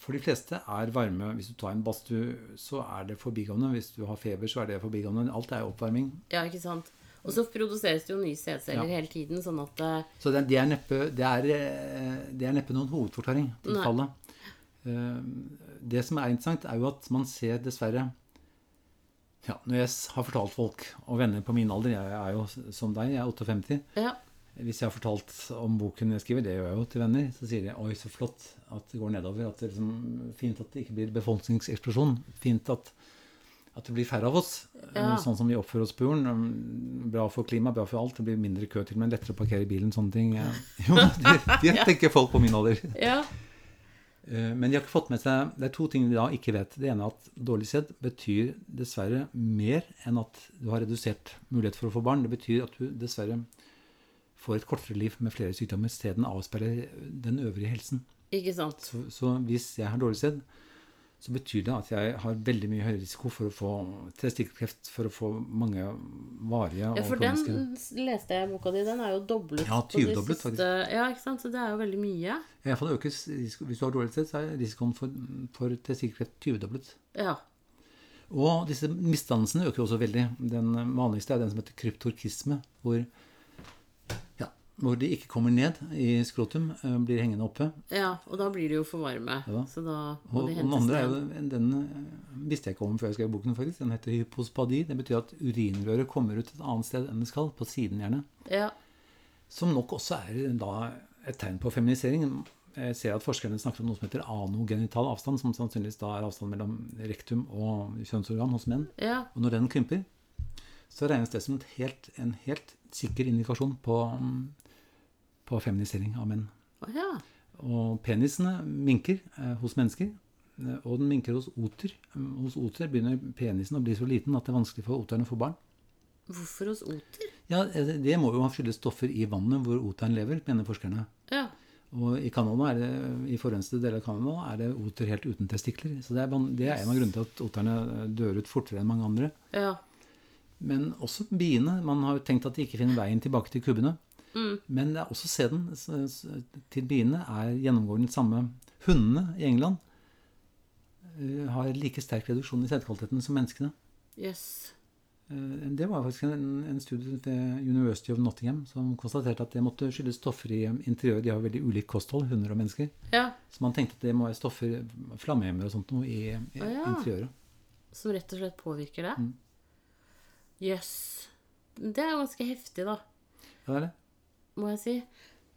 for de fleste er varme Hvis du tar en badstue, så er det forbigående. Hvis du har feber, så er det forbigående. Alt er oppvarming. ja, ikke sant? Og så produseres det jo nye sædceller hele tiden, sånn at eh, Så det, er neppe, det, er, det er neppe noen hovedforklaring til fallet. Det som er interessant, er jo at man ser dessverre ja, Når jeg har fortalt folk og venner på min alder, jeg er jo som deg, jeg er 58 Ja. Hvis jeg har fortalt om boken jeg skriver, det gjør jeg jo til venner, så sier de 'oi, så flott at det går nedover'. At det liksom, fint at det ikke blir befolkningseksplosjon. Fint at, at det blir færre av oss. Ja. Sånn som vi oppfører oss på jorden. Um, Bra for klimaet, bra for alt. Det blir mindre kø til med. Lettere å parkere bilen, sånne ting. Jo, det, det tenker folk på min alder. ja. Eh, Men de har ikke fått med seg Det er to ting de da ikke vet. Det ene er at dårlig sæd betyr dessverre mer enn at du har redusert mulighet for å få barn. Det betyr at du dessverre får et kortere liv med flere sykdommer. Sæden avspeiler den øvrige helsen. Ikke sant. Så, så hvis jeg har dårlig sæd, så betyr det at jeg har veldig mye høyere risiko for å få testikkelkreft, for å få mange varige Ja, for den leste jeg i boka di. Den er jo doblet. Ja, 20-doblet, siste- Ja, ikke sant. Så det er jo veldig mye. Ja, for det økes Hvis du har dårlig sæd, så er risikoen for, for testikkelkreft 20-doblet. Ja. Og disse misdannelsene øker også veldig. Den vanligste er den som heter kryptorkisme, hvor, hvor de ikke kommer ned i skrotum, eh, blir hengende oppe. ja. Og da blir de jo for varme. Ja. Så da må og de den hentes andre er jo, den eh, visste jeg ikke om før jeg skrev boken, faktisk. Den heter hypospadi. Det betyr at urinrøret kommer ut et annet sted enn det skal, på siden gjerne. Ja. Som nok også er da et tegn på feminisering. Jeg ser at forskerne snakker om noe som heter anogenital avstand, som sannsynligvis da er avstand mellom rektum og kjønnsorgan hos menn. Ja. Og når den krymper, så regnes det som helt, en helt sikker indikasjon på, mm, på feminisering av menn. Oh, ja. Og penisene minker eh, hos mennesker, eh, og den minker hos oter. Mm, Hos oter begynner penisen å bli så liten at det er vanskelig for oteren å få barn. Hvorfor hos oter? Ja, eh, det må jo ha skyldes stoffer i vannet hvor oteren lever, mener forskerne. Ja. Og i Canada er det, i forurensede deler av Canada er det oter helt uten testikler. Så det er, det er en av grunnene til at oterne eh, dør ut fortere enn mange andre. Ja. Men også biene. Man har jo tenkt at de ikke finner veien tilbake til kubbene. Mm. Men det er også sæden s- s- til biene er gjennomgående den samme. Hundene i England eh, har like sterk reduksjon i sædkvaliteten som menneskene. Jøss. Eh, Det var faktisk en, en studie ved University of Nottingham som konstaterte at det måtte skyldes stoffer i interiøret. De har veldig ulikt kosthold, hunder og mennesker. Ja. Så man tenkte at det må være stoffer, flammehemmere og sånt noe, i, i ja. interiøret. Som rett og slett påvirker det? Mm. Yes. Det er ganske heftig, da. Ja, det er det. Må jeg si.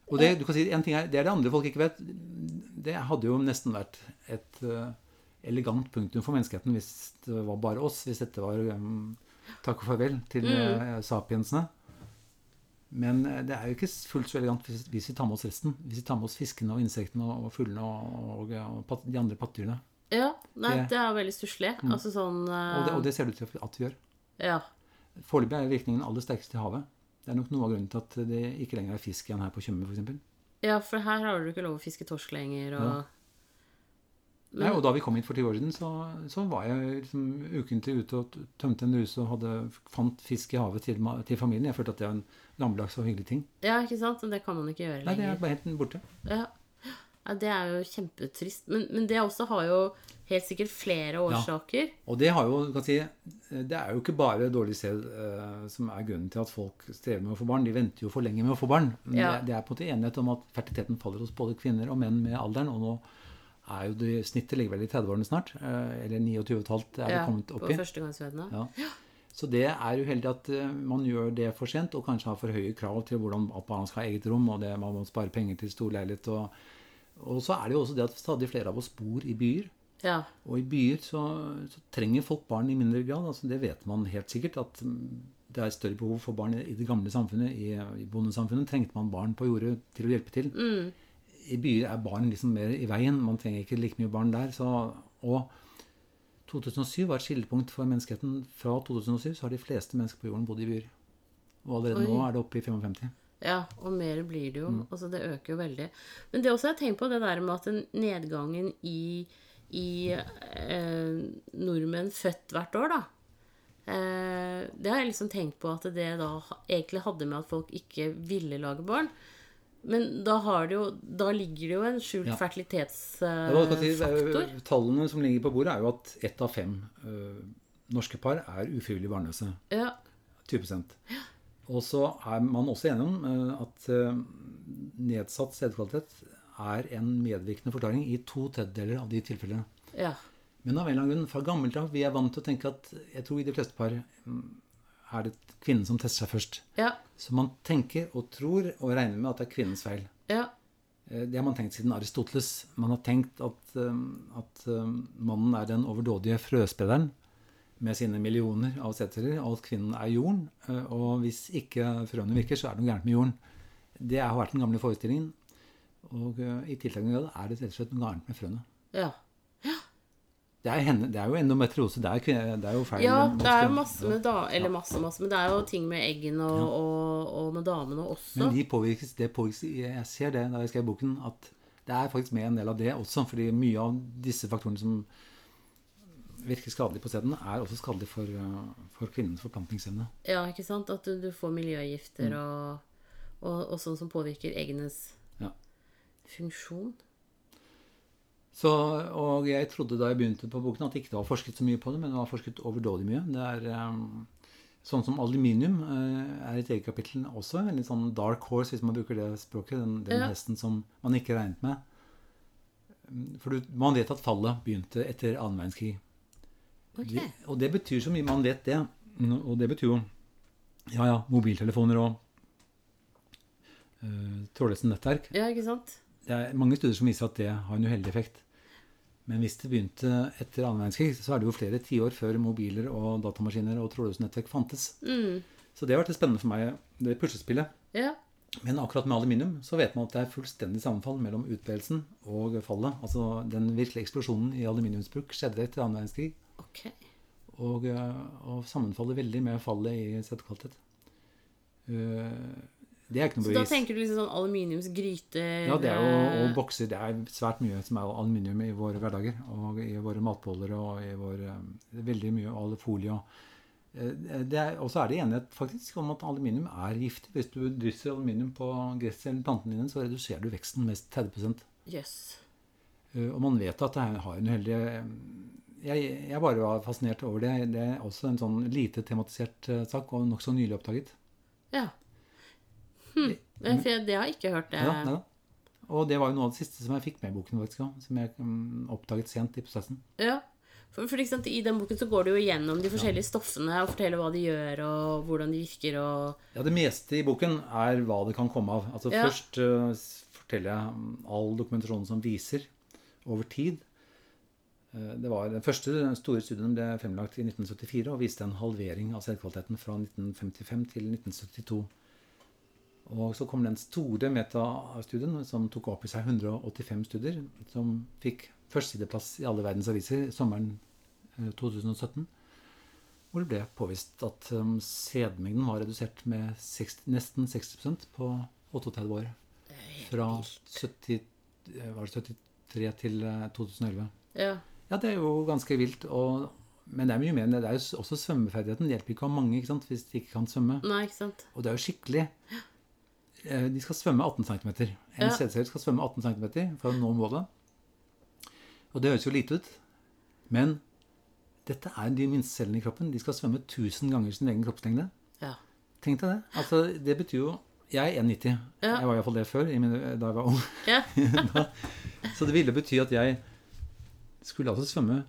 Og det, du kan si, en ting er, det er det andre folk ikke vet. Det hadde jo nesten vært et eh, elegant punktum for menneskeheten hvis det var bare oss. Hvis dette var um, takk og farvel til eh, sapiensene. Men det er jo ikke fullt så elegant hvis, hvis vi tar med oss resten. Hvis vi tar med oss fiskene og insektene og, og fuglene og, og, og de andre pattedyrene. Ja. Nei, Det- det er veldig stusslig. Altså sånn uh... Og det, og det ser det ut til at vi gjør. Ja. Foreløpig er virkningen aller sterkest i havet. Det er nok noe av grunnen til at det ikke lenger er fisk igjen her på Tjøme f.eks. ja, for her har du ikke lov å fiske torsk lenger, og Ja. Nei, og da vi kom hit for 20 år siden, så, så var jeg liksom ukentlig ute og tømte en ruse og hadde, fant fisk i havet til, til familien. Jeg følte at det var en gammeldags og hyggelig ting. Ja, ikke sant? Men det kan man ikke gjøre lenger. Nei, det er bare helt borte. Ja. Ja, det er jo kjempetrist. Men, men det også har jo helt sikkert flere årsaker. Og det har jo, kan si, det er jo ikke bare dårlig sæd uh, som er grunnen til at folk strever med å få barn. De venter jo for lenge med å få barn. Men Ja. det, det er på en måte enighet om at fertiliteten faller hos både kvinner og menn med alderen. Og nå er jo det, snittet ligger vel i 30-årene snart. Uh, eller 29,5 er det Ja, kommet på opp i. førstegangsfødende. Ja. Så det er uheldig at eh, man gjør det for sent, og kanskje har for høye krav til hvordan at man skal ha eget rom, og det, man må spare penger til stor leilighet. Og, og så er det jo også det at stadig flere av oss bor i byer. Ja. Og i byer så, så trenger folk barn i mindre grad. altså Det vet man helt sikkert. At mm, det er større behov for barn i det gamle samfunnet. I, i bondesamfunnet trengte man barn på jordet til å hjelpe til. I byer er barn liksom mer i veien. Man trenger ikke like mye barn der. Så, og 2007 var et skillepunkt for menneskeheten. Fra 2007 så har de fleste mennesker på jorden bodd i byer. Og allerede Oi. nå er det oppe i 55. Ja, og mer blir det jo. Mm. Altså, det øker jo veldig. Men det også jeg tenkt på, det der med at nedgangen i, i eh, nordmenn født hvert år, da. Eh, det har jeg liksom tenkt på at det da egentlig hadde med at folk ikke ville lage barn. Men da, har det jo, da ligger det jo en skjult Ja. fertilitetsfaktor. si, Tallene som ligger på bordet, er jo at ett av fem eh, norske par er ufrivillig barnløse. Ja, 20 Og så er man også enig om eh, at eh, nedsatt sædkvalitet er en medvirkende forklaring i to tredjedeler av de tilfellene. Ja. Men av en eller annen grunn, fra gammelt av, vi er vant til å tenke at jeg tror i de fleste par mm, er det kvinnen som tester seg først. Ja. Så man tenker og tror og regner med at det er kvinnens feil. Ja. Eh, Det har man tenkt siden Aristoteles. Man har tenkt at, at mannen er den overdådige frøsprederen med sine millioner av setere. at kvinnen er jorden. Eh, Og hvis ikke frøene virker, så er det noe gærent med jorden. Det har vært den gamle forestillingen. Og eh, i tiltakende grad er det rett og slett noe gærent med frøene. ja. Det er, henne, det er jo endometriose. Det er, det er jo feil. Ja, det er jo masse med da, Eller masse, masse, men det er jo ting med eggene og, og, og med damene også. Men de påvirkes, det påvirkes Jeg ser det da jeg skrev boken, at det er faktisk med en del av det også. Fordi mye av disse faktorene som virker skadelig på sæden, er også skadelig for, uh, for kvinnens forplantningsevne. Ja, ikke sant? At du, du får miljøgifter Mm. og, og, og sånn som påvirker eggenes Ja. funksjon. Så, og jeg trodde da jeg begynte på boken at det ikke var forsket så mye på det, men det var forsket overdådig mye. Det er um, sånn som aluminium uh, er et eget kapittel også. En litt sånn dark horse, hvis man bruker det språket. Den, den Ja. hesten som man ikke regnet med. Um, For du, man vet at fallet begynte etter annen verdenskrig. Ok. Det, og det betyr så mye man vet det. Og det betyr jo ja, ja, mobiltelefoner og uh, trådløse nettverk. Ja, ikke sant? Det er mange studier som viser at det har en uheldig effekt. Men hvis det begynte etter annen verdenskrig, så er det jo flere tiår før mobiler og datamaskiner og trådløse nettverk fantes. Mm. Så det har vært spennende for meg, det puslespillet. Ja. Men akkurat med aluminium så vet man at det er fullstendig sammenfall mellom utbredelsen og fallet. Altså den virkelige eksplosjonen i aluminiumsbruk skjedde etter annen verdenskrig. Ok. Og, øh, og sammenfaller veldig med fallet i settekvalitet. Uh, det er ikke Så da tenker du liksom sånn aluminiumsgryter Ja, det er jo eh, og bokser. Det er svært mye som er aluminium i våre hverdager. Og i våre matboller og i vår eh, Veldig mye alufolie og, eh, det Og så er det enighet faktisk om at aluminium er giftig. Hvis du drysser aluminium på gresset eller plantene dine, så reduserer du veksten mest 30 yes. Eh, Og man vet at det har en uheldig eh, jeg, jeg bare var fascinert over det. Det er også en sånn lite tematisert eh, sak, og nokså nylig oppdaget. Ja. Hm. For det har jeg ikke hørt det. Ja, ja. Og det var jo noe av det siste som jeg fikk med i boken, faktisk, som jeg mm, oppdaget sent i prosessen. Ja. For, for eksempel, I den boken så går du jo gjennom de forskjellige stoffene og forteller hva de gjør, og hvordan de virker, og Ja, Det meste i boken er hva det kan komme av. Altså Ja. Først uh, forteller jeg all dokumentasjonen som viser over tid. Eh, Det var Den første store studien ble fremlagt i 1974 og viste en halvering av selvkvaliteten fra 1955 til 1972. Og så kom den store metastudien som tok opp i seg 185 studier, som fikk førstesideplass i alle verdens aviser sommeren eh, 2017. Hvor det ble påvist at um, sædmengden var redusert med 60, nesten 60% på 38 år. Fra 70, eh, var det 73 til eh, 2011. Ja. Ja, det er jo ganske vilt. Og, men det er mye mer enn det. Det er jo også svømmeferdigheten. Det hjelper ikke å ha mange ikke sant, hvis de ikke kan svømme. Nei, ikke sant? Og det er jo skikkelig eh, De skal svømme 18 cm. En Ja. sædcelle skal svømme 18 cm for å nå målet. Og det høres jo lite ut. Men dette er de minste cellene i kroppen. De skal svømme 1000 ganger sin egen kroppslengde. Ja. Tenk deg det. Altså, det betyr jo Jeg er 1,90. Ja. Jeg var iallfall det før, da jeg var ung. Ja. Så det ville bety at jeg skulle altså svømme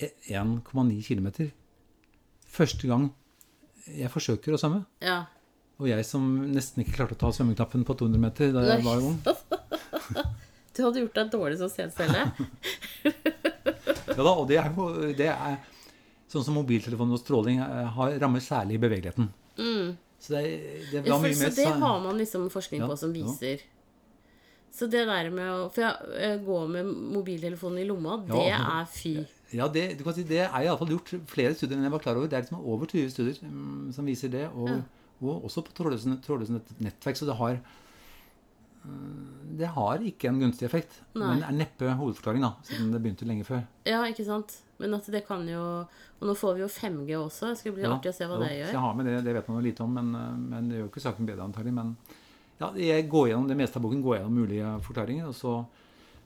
e- 1,9 km første gang jeg forsøker å svømme. ja. Og jeg som nesten ikke klarte å ta svømmeknappen på 200 meter da jeg Nei. var ung. Du hadde gjort deg dårlig som sædcelle. Ja da, og det er jo det er, Sånn som mobiltelefoner og stråling eh, har, rammer særlig bevegeligheten. Så det, det var mye mye så mer det har man liksom forskning på som ja. Så det der med å jeg, jeg går med mobiltelefonen i lomma, det Ja. er fy. Ja, det, du kan si, det er iallfall gjort flere studier enn jeg var klar over. Det er liksom over 20 studier um, som viser det, og, Ja. og også på trådløse, nettverk. Så det har mm, Det har ikke en gunstig effekt. Nei. Men er neppe hovedforklaring, da, siden det begynte lenge før. Ja, ikke sant? Men at det kan jo Og nå får vi jo 5G også. Det skal bli Ja, artig å se hva jo, det Så gjør. jeg har med det, det vet man jo lite om, men, eh, men det gjør jo ikke saken bedre, antagelig. Men ja, jeg går gjennom det meste av boken, går gjennom mulige forklaringer, og så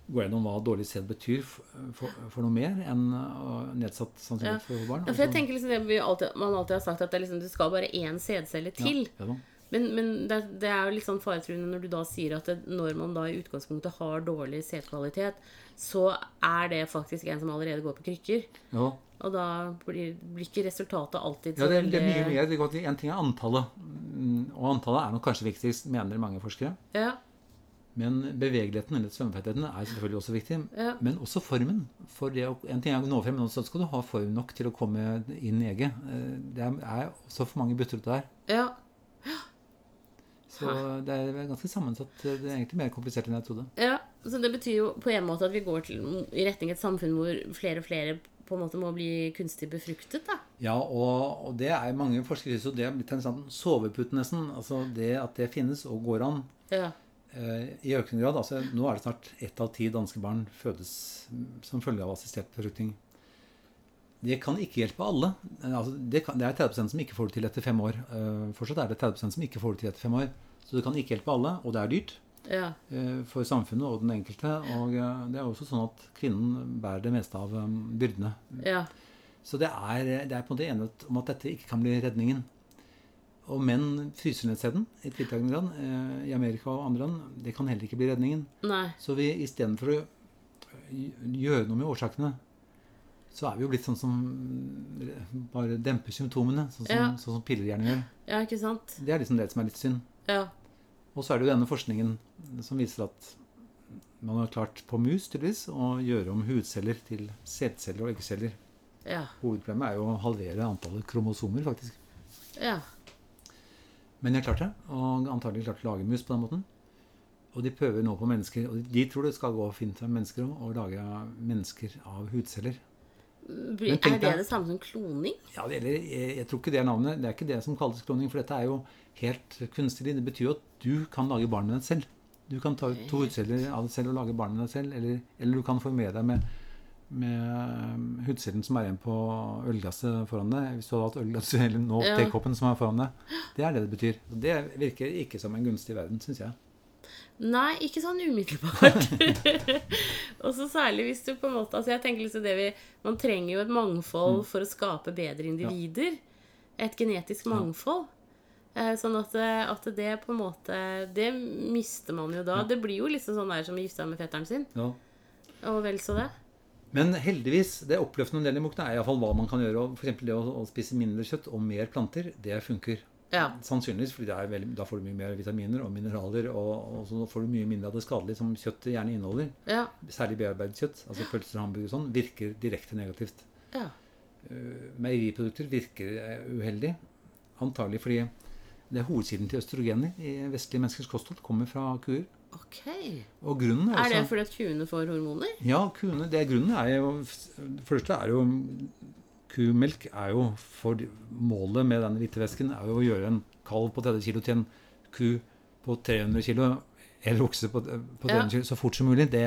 går jeg gjennom hva dårlig sæd betyr for, for, for noe mer enn uh, nedsatt sannsynlighet for barn. Ja, for jeg tenker liksom det vi alltid, Man alltid har sagt at det, liksom, det skal bare én sædcelle til. Ja, ja. Men, men det, det er jo litt sånn faretruende når du da sier at det, når man da i utgangspunktet har dårlig sædkvalitet, så er det faktisk en som allerede går på krykker. Ja. Og da blir, blir ikke resultatet alltid Ja, det, det er mye mer. Det går til, en ting er antallet, mm, og antallet er nok kanskje viktigst, mener mange forskere. Ja, Men bevegeligheten eller svømmeferdigheten er selvfølgelig også viktig. Ja. Men også formen. For det, å- en ting er å nå frem, men også skal du ha form nok til å komme inn i egget. Eh, Det er, er også for mange butter ute der. ja. Så det er ganske sammensatt. Det er egentlig mer komplisert enn jeg trodde. Ja, så det betyr jo på en måte at vi går til, i retning et samfunn hvor flere og flere på en måte må bli kunstig befruktet, da. Ja, og, og det er mange forskere så det er blitt en sånn sovepute nesten. Altså det at det finnes og går an Ja. eh, i økende grad. Altså, nå er det snart ett av ti danske barn fødes mm, som følge av assistert befruktning. Det kan ikke hjelpe alle. Eh, Altså, det, kan, det er 30% som ikke får det til etter fem år. Eh, fortsatt er det 30% som ikke får det til etter fem år. Så det kan ikke hjelpe alle, og det er dyrt Ja. eh, for samfunnet og den enkelte. Og eh, det er også sånn at kvinnen bærer det meste av eh, byrdene. Ja. Så det er, det er på en måte enighet om at dette ikke kan bli redningen. Og menn fryser ned sæden i tiltakende grad. I Amerika og andre land. Det kan heller ikke bli redningen. Nei. Så vi istedenfor å gjøre noe med årsakene, så er vi jo blitt sånn som bare demper symptomene. Sånn som, Ja. sånn som piller gjerne gjør. Ja, ikke sant? Det er liksom det som er litt synd. Ja. Og så er det jo denne forskningen som viser at man har klart på mus tydeligvis å gjøre om hudceller til sædceller og eggceller. Ja. Hovedproblemet er jo å halvere antallet kromosomer, faktisk. Ja. Men de har klart det, og antagelig klart å lage mus på den måten. Og de prøver nå på mennesker, og de tror det skal gå fint med mennesker òg, å lage mennesker av hudceller. Blir, er det det samme som kloning? Ja, det, eller, jeg, jeg tror ikke det er navnet. Det er ikke det som kalles kloning, for dette er jo helt kunstig. Det betyr jo at du kan lage barn med deg selv. Du kan ta ut to hudceller av deg selv og lage barn med deg selv, eller, eller du kan formere deg med, med hudcellen som er igjen på ølglasset foran deg. Hvis du hadde hatt ølglasset, eller nå Ja. tekoppen som er foran deg. Det er det det betyr. Og det virker ikke som en gunstig verden, syns jeg. Nei, ikke sånn umiddelbart. og så særlig hvis du på en måte Altså jeg tenker liksom det vi Man trenger jo et mangfold for å skape bedre individer. Et genetisk mangfold. Eh, Sånn at, det- at det på en måte Det mister man jo da. Det blir jo liksom sånn der som seg med fetteren sin. Ja. Og vel så det. Men heldigvis, det oppløftende om i boken er iallfall hva man kan gjøre. F.eks. Det å, å spise mindre kjøtt og mer planter, det funker. Ja. Sannsynligvis, veldig, da får du mye mer vitaminer og mineraler. Og, og så får du mye mindre av det skadelige som kjøttet gjerne inneholder. Ja. Særlig bearbeidet kjøtt, altså pølser, hamburger og sånn, virker direkte negativt. ja. Uh, Meieriprodukter virker eh, uheldig. Antagelig fordi det er hovedkilden til østrogener i vestlige menneskers kosthold kommer fra kuer. Ok. Og grunnen er, Er det også- fordi at kuene får hormoner? Ja, kuene, det grunnen er jo For det første er jo Kumelk er jo for Målet med denne hvitevæsken er jo å gjøre en kalv på 30 kg til en ku på 300 kg, eller okse på, på 300 Ja. kg, så fort som mulig. Det,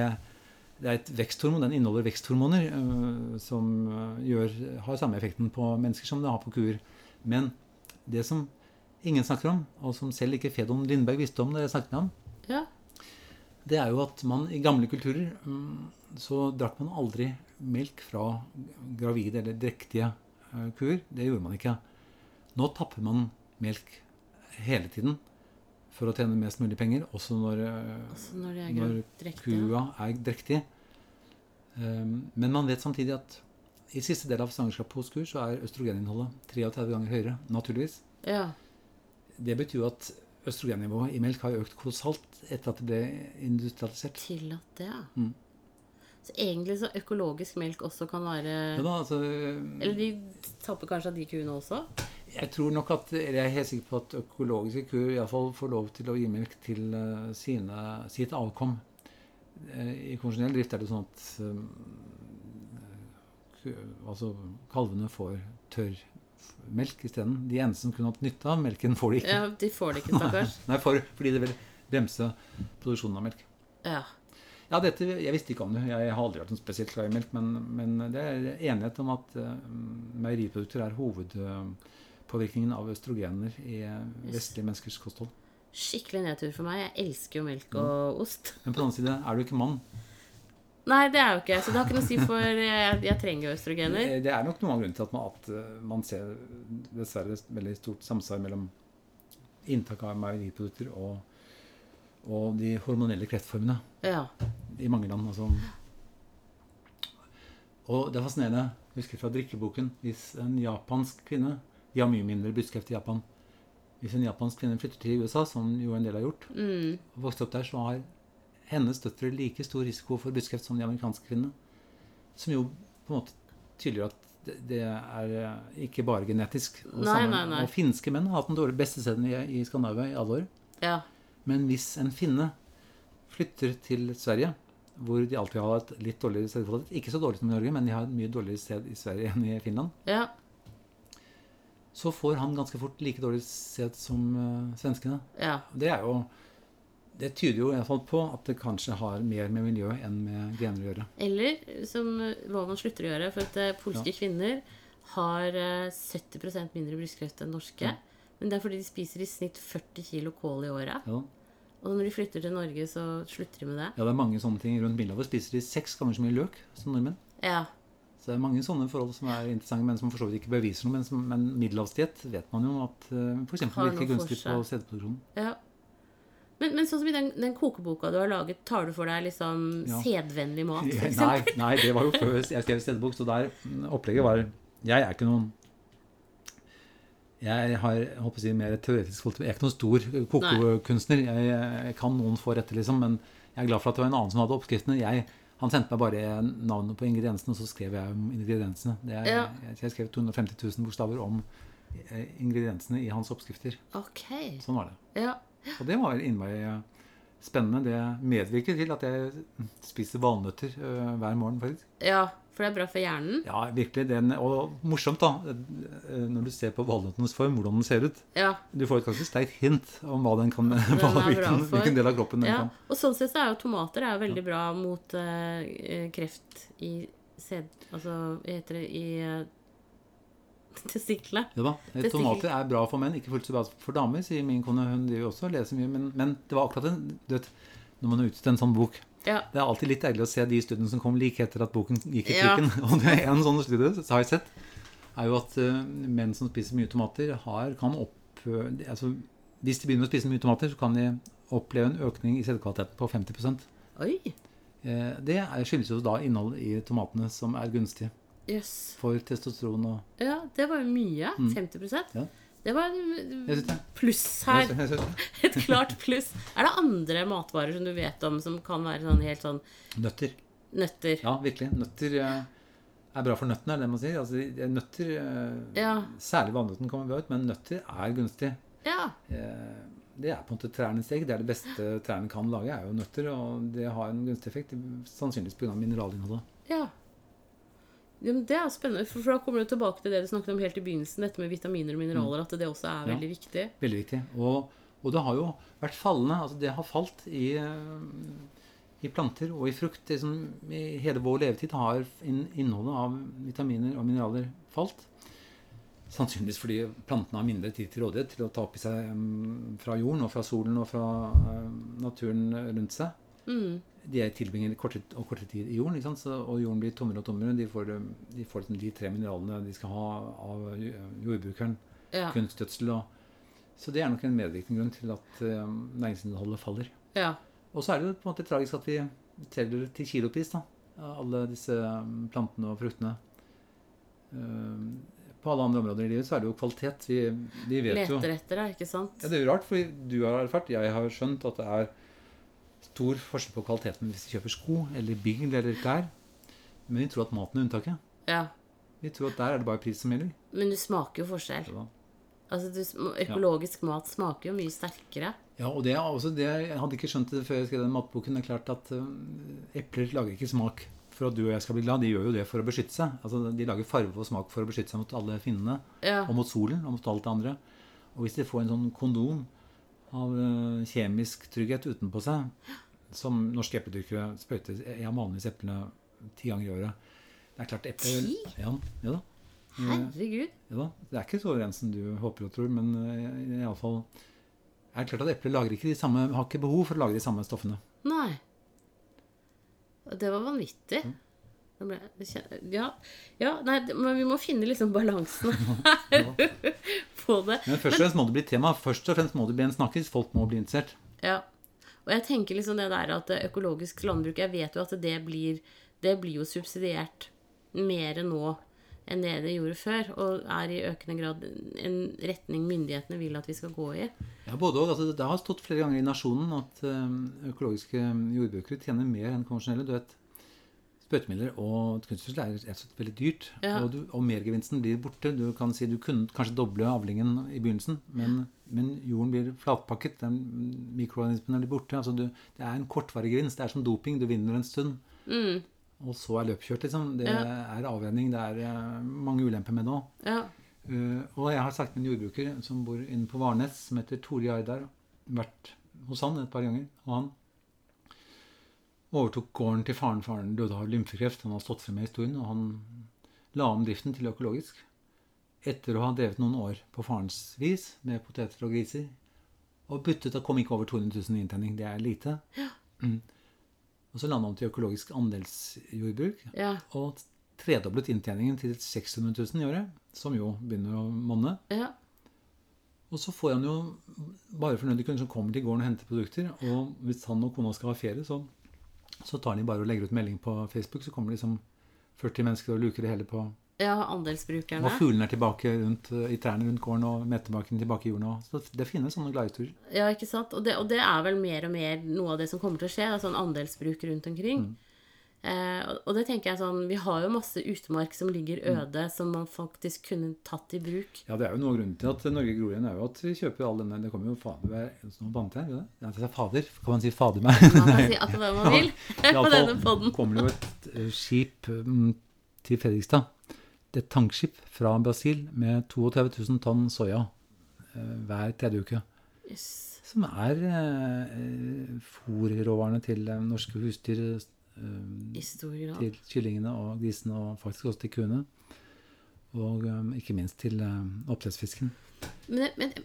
det er et veksthormon. Den inneholder veksthormoner uh, som øh, gjør, har samme effekten på mennesker som det har på kuer. Men det som ingen snakker om, og som selv ikke Fedon Lindberg visste om da jeg snakket med ham, Ja. Det er jo at man i gamle kulturer mm, så drakk man aldri melk fra gravide eller drektige eh, kuer. Det gjorde man ikke. Nå tapper man melk hele tiden for å tjene mest mulig penger, også når, eh, Altså når når kua er drektig. Um, Men man vet samtidig at i siste del av svangerskapet hos kuer så er østrogeninnholdet 33 ganger høyere, naturligvis. Ja. Det betyr jo at østrogennivået i melk har økt kolossalt etter at det ble industrialisert. Tillatt det, ja. Mm. Så egentlig så økologisk melk også kan være Ja, da, altså, Eller de tapper kanskje av de kuene også? jeg tror nok at, eller jeg er helt sikker på at økologiske kuer iallfall får lov til å gi melk til eh, sine, sitt avkom. Eh, I konvensjonell drift er det sånn at eh, altså, kalvene får tørr melk isteden. De eneste som kunne hatt nytte av melken, får de ikke. Ja, de får det ikke, stakkars. Nei, for, fordi det vil bremse produksjonen av melk. Ja. Ja, dette, Jeg visste ikke om det. Jeg har aldri vært noen spesielt glad i melk. Men, men det er enighet om at uh, meieriprodukter er hovedpåvirkningen av østrogener i vestlige menneskers kosthold. Skikkelig nedtur for meg. Jeg elsker jo melk og ost. Men på den annen side, er du ikke mann, Nei, det er jo ikke Så det har ikke noe å si for Jeg, jeg trenger jo østrogener. Eh, Det er nok noen av grunnene til at man, at eh, man ser dessverre veldig stort samsvar mellom inntak av meieriprodukter og, og de hormonelle kreftformene Ja. i mange land. Altså. Og det er fascinerende. Jeg husker fra drikkeboken hvis en japansk kvinne De har mye mindre brystkreft i Japan. Hvis en japansk kvinne flytter til USA, som jo en del har gjort, Mm. og vokste opp der, så har hennes døtre like stor risiko for brystkreft som de amerikanske kvinnene. Som jo på en måte tydeliggjør at det, det er eh, ikke bare genetisk. Og, Nei, nei, nei. og finske menn har hatt den dårlige beste stedet i, i Skandinavia i alle år. Ja. Men hvis en finne flytter til Sverige, hvor de alltid har et litt dårligere stedkvalitet Ikke så dårlig som i Norge, men de har et mye dårligere sted i Sverige enn i Finland. Ja. Så får han ganske fort like dårlig sted som uh, svenskene. Ja. Det er jo Det tyder jo i hvert fall på at det kanskje har mer med miljøet enn med gener å gjøre. Eller som loven slutter å gjøre, for at polske polske kvinner har eh, 70% mindre brystkreft enn norske. Men det er fordi de spiser i snitt 40 kilo kål i året. Ja. Og når de flytter til Norge, så slutter de med det. ja, det er mange sånne ting rundt Middelhavet. Spiser de seks ganger så mye løk som nordmenn. Ja. Så det er mange sånne forhold som er interessante, men som for så vidt ikke beviser noe. Men, som, men middelhavsdiett vet man jo at f.eks. Virker gunstig på sædproduksjonen. ja. Men, men sånn som i den, den kokeboka du har laget, tar du for deg liksom Ja. sedvennlig mat? Nei, nei, det var jo før jeg skrev sædbok, så der mm, opplegget var Jeg er ikke noen Jeg har jeg håper å si, mer teoretisk Jeg er ikke noen stor kokekunstner. Jeg, jeg kan noen få rette, liksom, men jeg er glad for at det var en annen som hadde oppskriftene. Jeg, han sendte meg bare navnet på ingrediensene, og så skrev jeg om ingrediensene. Det er, Ja. jeg, jeg skrev 250 000 bokstaver om eh, ingrediensene i hans oppskrifter. Ok. Sånn var det. Ja. Og det var innmari eh, spennende. Det medvirker til at jeg spiser valnøtter eh, hver morgen, faktisk. ja, for det er bra for hjernen. Ja, virkelig. Den, og morsomt, da, eh, når du ser på valnøttenes form, hvordan den ser ut. Ja. Du får et ganske sterkt hint om hva den kan, hva, er hvilken, hvilken del av kroppen den ja. kan. Og sånn sett så er jo tomater er jo veldig bra mot eh, kreft i sæd... Altså, heter det i uh, testiklene. Ja da, Tomater er bra for menn, ikke fullt så bra for damer, sier min kone. Hun driver også og leser mye. Men, men det var akkurat en, du vet, når man har utgitt en sånn bok Ja. Det er alltid litt deilig å se de studiene som kom like etter at boken gikk i Ja. Og det er en sånn studie så har jeg sett, er jo at uh, menn som spiser mye tomater, har, kan opp... uh, altså, hvis de begynner å spise mye tomater, så kan de oppleve en økning i sædkvaliteten på 50 Oi. Eh, Det skyldes jo da innholdet i tomatene som er gunstig Jøss. for testosteron og Ja, det var jo mye. 50 Mm. Ja. Det var et pluss her. Et klart pluss. Er det andre matvarer som du vet om som kan være sånn helt sånn Nøtter. nøtter? Ja, virkelig. Nøtter eh, er bra for nøttene, er det det man sier. Altså, nøtter, eh, Ja. Særlig vannøtten kommer bra ut, men nøtter er gunstig. Ja. Eh, Det er på en måte trærnes egg. Det er det beste trærne kan lage, er jo nøtter. Og det har en gunstig effekt, sannsynligvis pga. mineralinnholdet. ja. Ja, men Det er spennende, for for da kommer du tilbake til det du snakket om helt i begynnelsen, dette med vitaminer og mineraler, at det også er veldig Ja. viktig. Veldig viktig. Og, og det har jo vært fallende. altså Det har falt i, eh, i planter og i frukt. Det som I hele vår levetid har innholdet av vitaminer og mineraler falt. Sannsynligvis fordi plantene har mindre tid til rådighet til å ta opp i seg mm, fra jorden og fra solen og fra eh, naturen rundt seg. Mm. De er tilbringer kortere og kortere tid i jorden? Så, og jorden blir tommere og tommere. De får, de får liksom de tre mineralene de skal ha av jordbrukeren. Ja. Kunstgjødsel og Så det er nok en medvirkende grunn til at uh, næringsinnholdet faller. ja. Og så er det jo på en måte tragisk at vi teller til kilopris, da. Alle disse um, plantene og fruktene. Um, på alle andre områder i livet så er det jo kvalitet. Vi, vi vet jo Leter etter det, ikke sant? ja, Det er jo rart, for du har erfart, jeg har skjønt at det er stor forskjell på kvaliteten hvis vi kjøper sko eller bil eller klær. Men vi tror at maten er unntaket. Ja. Vi tror at der er det bare pris som gjelder. Men du smaker jo forskjell. Ja. Altså, du, Økologisk Økologisk mat smaker jo mye sterkere. Ja, og det er også det, Jeg hadde ikke skjønt det før jeg skrev den matboken. Det er klart at uh, epler lager ikke smak for at du og jeg skal bli glad. De gjør jo det for å beskytte seg. Altså, De lager farve og smak for å beskytte seg mot alle finnene. Ja. Og mot solen og mot alt det andre. Og hvis de får en sånn kondom av uh, kjemisk trygghet utenpå seg, som norske epledyrkere sprøyter Jeg har vanligvis eplene ti ganger i året. Det er klart eple, Ti? Ja, ja da. Herregud. Ja da. Det er ikke så rent som du håper og tror, men uh, iallfall er det klart at epler lager ikke de samme, har ikke behov for å lage de samme stoffene. Nei. Det var vanvittig. Kjen- ja, ja, nei, men vi må finne liksom balansen her på det. Men først og fremst må det bli tema. Først og fremst må det bli en snakkis. Folk må bli interessert. Ja. Og jeg tenker liksom det der at økologisk landbruk Jeg vet jo at det blir Det blir jo subsidiert mer nå enn det det gjorde før, og er i økende grad en retning myndighetene vil at vi skal gå i. Ja, både og. Altså, det har stått flere ganger i Nasjonen at eh, økologiske jordbrukere tjener mer enn konvensjonelle. Du vet, Sprøytemidler og kunstgjødsel er rett og slett veldig dyrt. Ja. Og, du, og mergevinsten blir borte. Du kan si du kunne kanskje doble avlingen i begynnelsen, men, men jorden blir flatpakket. Den, mikroorganismene blir borte. Altså du, det er en kortvarig gevinst. Det er som doping. Du vinner en stund. Mm. Og så er løpet kjørt, liksom. Det Ja. er avvenning. Det er eh, mange ulemper med det òg. Ja. Uh, og jeg har sagt med en jordbruker som bor inne på Varnes, som heter Tore Jardar. Vært hos han et par ganger. Og han overtok gården til faren. Faren døde av lymfekreft. Han har stått frem med historien, og han la om driften til økologisk. Etter å ha drevet noen år på farens vis med poteter og griser. Og byttet og kom ikke over 200 000 i inntjening. Det er lite. Mm. Og så landa han til økologisk andelsjordbruk Ja. og tredoblet inntjeningen til 600 000 i året, som jo begynner å monne. Ja. Og så får han jo bare fornøyde kunder som kommer til gården og henter produkter. Og hvis han og kona skal ha ferie, så, så tar de bare og legger ut melding på Facebook. Så kommer det liksom 40 mennesker og luker det hele på. ja, andelsbrukerne. Og fuglene er tilbake rundt, eh, i trærne rundt gården, og metebakken tilbake i jorden. Så det finnes sånne gladturer. Ja, ikke sant? Og det, og det er vel mer og mer noe av det som kommer til å skje. Da, sånn andelsbruk rundt omkring. Eh, og- det tenker jeg sånn Vi har jo masse utmark som ligger øde, som man faktisk kunne tatt i bruk. Ja, det er jo noe av grunnen til at Norge gror igjen, er jo at vi kjøper all denne Det kommer jo fader hver Nå bannet vanntegn. det? Ja, det er fader. Kan man si fader meg? Man kan si akkurat hva man vil på denne denne podden. kommer det jo et eh, skip mm, til Fredrikstad. Det er et tankskip fra Brasil med 32 000 tonn soya eh, hver tredje uke. Yes. Som er eh, fòrråvarene til eh, norske husdyr. Grad. til kyllingene og grisene, og faktisk også til kuene. Og um, ikke minst til um, oppdrettsfisken. Men, men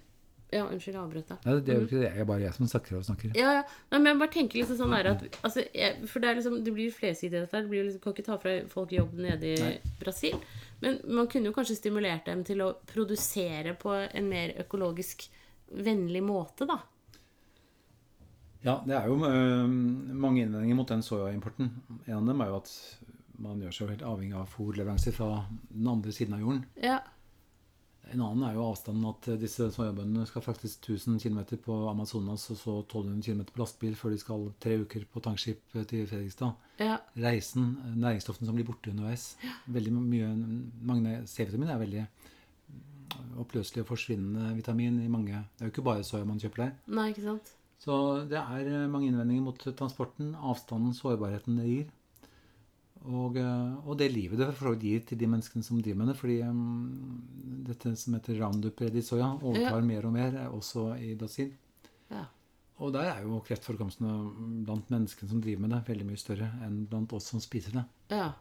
Ja, unnskyld, jeg avbrøt deg. Nei, det er jo ikke det. Jeg er bare jeg som snakker og snakker. Ja, ja. Nei, men jeg bare tenker liksom sånn der at altså, jeg, For det er liksom Det blir flersidig dette her. Du liksom, kan ikke ta fra folk jobb nede i Nei. Brasil. Men man kunne jo kanskje stimulert dem til å produsere på en mer økologisk vennlig måte, da. Ja, det er jo øh, mange innvendinger mot den soyaimporten. En av dem er jo at man gjør seg helt avhengig av fôrleveranser fra den andre siden av jorden. Ja. En annen er jo avstanden at disse soyabøndene skal fraktes 1000 km på Amazonas og så 1200 km på lastebil før de skal tre uker på tankskip til Fredrikstad. Ja. Reisen, næringsstoffene som blir borte underveis. Veldig mye, Mange C-vitamin er veldig oppløselig og forsvinnende vitamin i mange Det er jo ikke bare soya man kjøper der. Nei, ikke sant? Så det er eh, mange innvendinger mot transporten, avstanden, sårbarheten det gir. Og, eh, og det livet det for gir til de menneskene som driver med det. Fordi um, dette som heter roundup-ready soya, overtar Ja. mer og mer, eh, også i Brasil. Ja. Og der er jo kreftforekomstene blant menneskene som driver med det, veldig mye større enn blant oss som spiser det. Ja.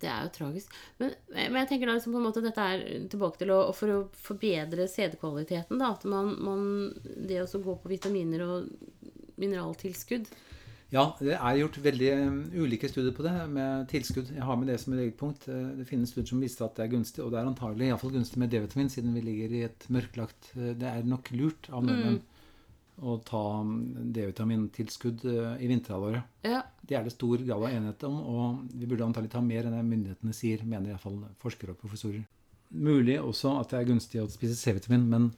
Det er jo tragisk. Men, men jeg tenker da liksom på en måte dette er tilbake til å For å forbedre sædkvaliteten, da. At man, man Det å gå på vitaminer og mineraltilskudd Ja, det er gjort veldig um, ulike studier på det med tilskudd. Jeg har med det som et eget punkt. Eh, Det finnes studier som viser at det er gunstig, og det er antagelig i hvert fall gunstig med D-vitamin, siden vi ligger i et mørklagt eh, Det er nok lurt av nordmenn å ta D-vitamintilskudd eh, i vinterhalvåret. Ja. Det er det stor grad av enighet om, og vi burde antagelig ta mer enn det myndighetene sier, mener iallfall forskere og professorer. Mulig også at det er gunstig å spise C-vitamin, men,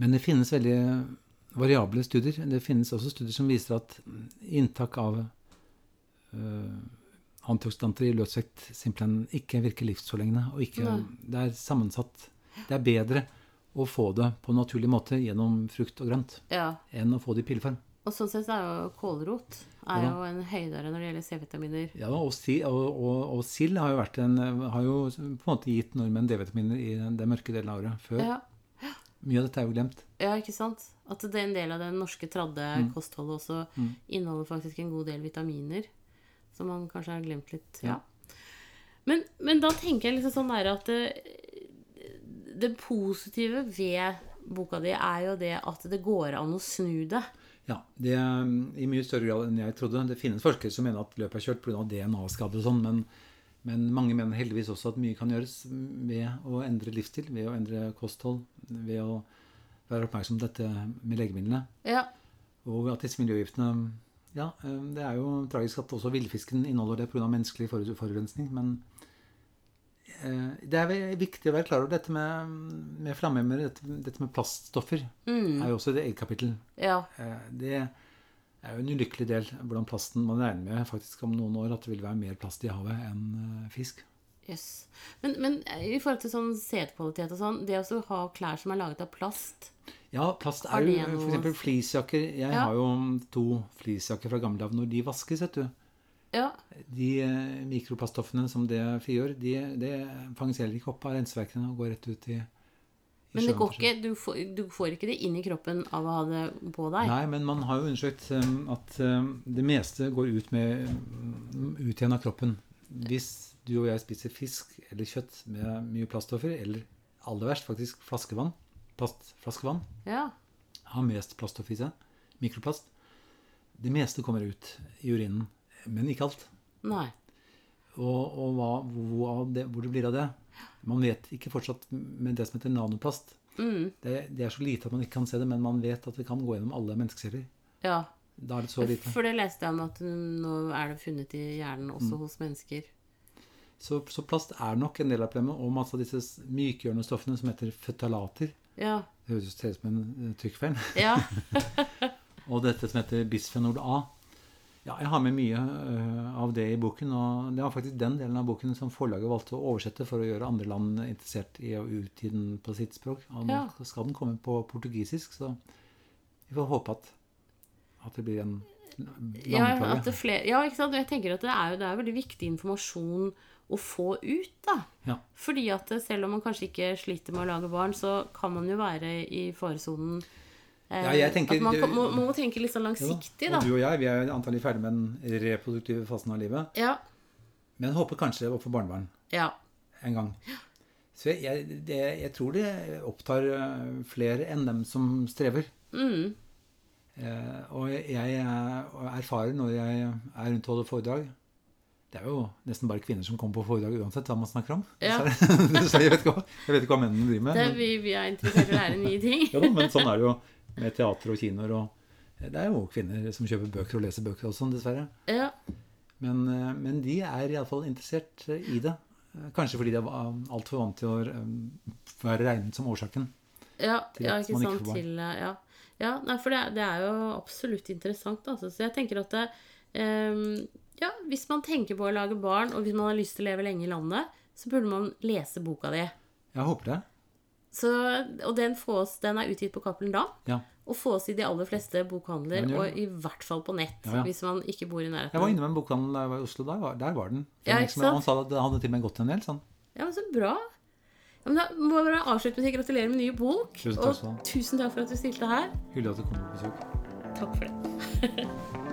men det finnes veldig variable studier. Det finnes også studier som viser at inntak av øh, antioksidanter i løsvekt simpelthen ikke virker livsforlengende. Og ikke, det er sammensatt. Det er bedre å få det på en naturlig måte gjennom frukt og grønt ja. enn å få det i pilleform. Og sånn sett er jo kålrot er Ja. jo en høydere når det gjelder C-vitaminer. Ja, og, si, og, og, og sild har jo, en, har jo på en måte gitt nordmenn D-vitaminer i den, mørke delen av året før. Ja. Mye av dette er jo glemt. ja, ikke sant? At det er en del av det norske tradde Mm. kostholdet også inneholder faktisk en god del vitaminer. Som man kanskje har glemt litt. Ja. Men, men da tenker jeg liksom sånn der at det, positive ved boka di er jo det at det går an å snu det. Ja, det er i mye større grad enn jeg trodde. Det finnes forskere som mener at løpet er kjørt pga. DNA-skader og sånn, men, men mange mener heldigvis også at mye kan gjøres ved å endre livsstil, ved å endre kosthold, ved å være oppmerksom på dette med legemidlene. Ja. Og at disse miljøgiftene Ja, eh, det er jo tragisk at også villfisken inneholder det pga. menneskelig forurensning, men det er viktig å være klar over dette med, med flammehemmere, dette, dette med plaststoffer. Mm. er jo også et eget kapittel. ja. Eh, Det er jo en ulykkelig del hvordan plasten Man regner med faktisk om noen år at det vil være mer plast i havet enn eh, fisk. Yes. Men, men i forhold til sånn setekvalitet og sånn, det å ha klær som er laget av plast Ja, plast er jo f.eks. fleecejakker. Jeg Ja. har jo to fleecejakker fra gamle dager. Når de vaskes, vet du Ja. De eh, mikroplaststoffene som det frigjør, de, det fanges heller ikke opp av renseverkene og går rett ut i, i Men det går ikke, du får, du får ikke det inn i kroppen av å ha det på deg. Nei, men man har jo undersøkt um, at um, det meste går ut, med, um, ut igjen av kroppen. Hvis du og jeg spiser fisk eller kjøtt med mye plaststoffer, eller aller verst faktisk flaskevann, plastflaskevann, Ja. har mest plaststoff i seg, mikroplast, det meste kommer ut i urinen, men ikke alt. Nei. Og, og hva, hvor, det, hvor det blir av det. Man vet ikke fortsatt med det som heter nanoplast. Mm. Det, det er så lite at man ikke kan se det, men man vet at vi kan gå gjennom alle menneskeceller. Ja. Da er det så lite. For det leste jeg om at nå er det funnet i hjernen Mm. også hos mennesker. Så, så plast er nok en del av problemet, og masse av disse mykgjørende stoffene som heter føtalater. Ja. Det høres ut som en eh, trykkfeil. Ja. Og dette som heter bisfenol A. Ja, jeg har med mye øh, av det i boken, og det var faktisk den delen av boken som forlaget valgte å oversette for å gjøre andre land interessert i å utgi den på sitt språk. Og nå Ja. skal den komme på portugisisk, så vi får håpe at, at det blir en Ja, at flere, ja, ikke sant? Og Jeg tenker at det er, jo, det er veldig viktig informasjon å få ut, da. Ja. Fordi at selv om man kanskje ikke sliter med å lage barn, så kan man jo være i faresonen. Eh, Ja, jeg tenker- at man, kan, må, må tenke litt sånn Jo, langsiktig, og da. du og jeg vi er antagelig ferdig med den reproduktive fasen av livet, Ja. men håper kanskje å få barnebarn. ja. en gang. Så jeg, jeg, det, jeg tror det opptar eh, flere enn dem som strever. Mm. Eh, og jeg, er- erfarer når jeg er rundt og holder foredrag Det er jo nesten bare kvinner som kommer på foredrag uansett hva man snakker om. Ja. Så, jeg, vet ikke hva, jeg vet ikke hva mennene driver med. Det, vi, vi er interessert i å lære nye ting. ja, men sånn er det jo med teater og kinoer. Og, det er jo kvinner som kjøper bøker og leser bøker og sånn, dessverre. Ja. Men, eh, men de er iallfall interessert eh, i det. Eh, Kanskje fordi de er altfor vant til å eh, være regnet som årsaken. Ja, ja ikke sant. Til, eh, ja. ja, nei, for det, det er jo absolutt interessant. Altså. Så jeg tenker at det, um, ja, hvis man tenker på å lage barn, og hvis man har lyst til å leve lenge i landet, så burde man lese boka di. Jeg håper det. Så, og den, fås, den er utgitt på Cappelen da. Ja. og fås i de aller fleste bokhandler, Ja, og i hvert fall på nett, Ja, hvis man ikke bor i nærheten. Jeg var inne med en bokhandel da jeg var i Oslo. Der var, der var den. Liksom- sant? Han sa at det hadde til og med gått en del. sånn. Ja, men så bra. Ja, men da må jeg bare avslutte med å si gratulerer med ny bok. Tusen takk og tusen takk for at du stilte her. Hyggelig at du kom på besøk. Takk for det.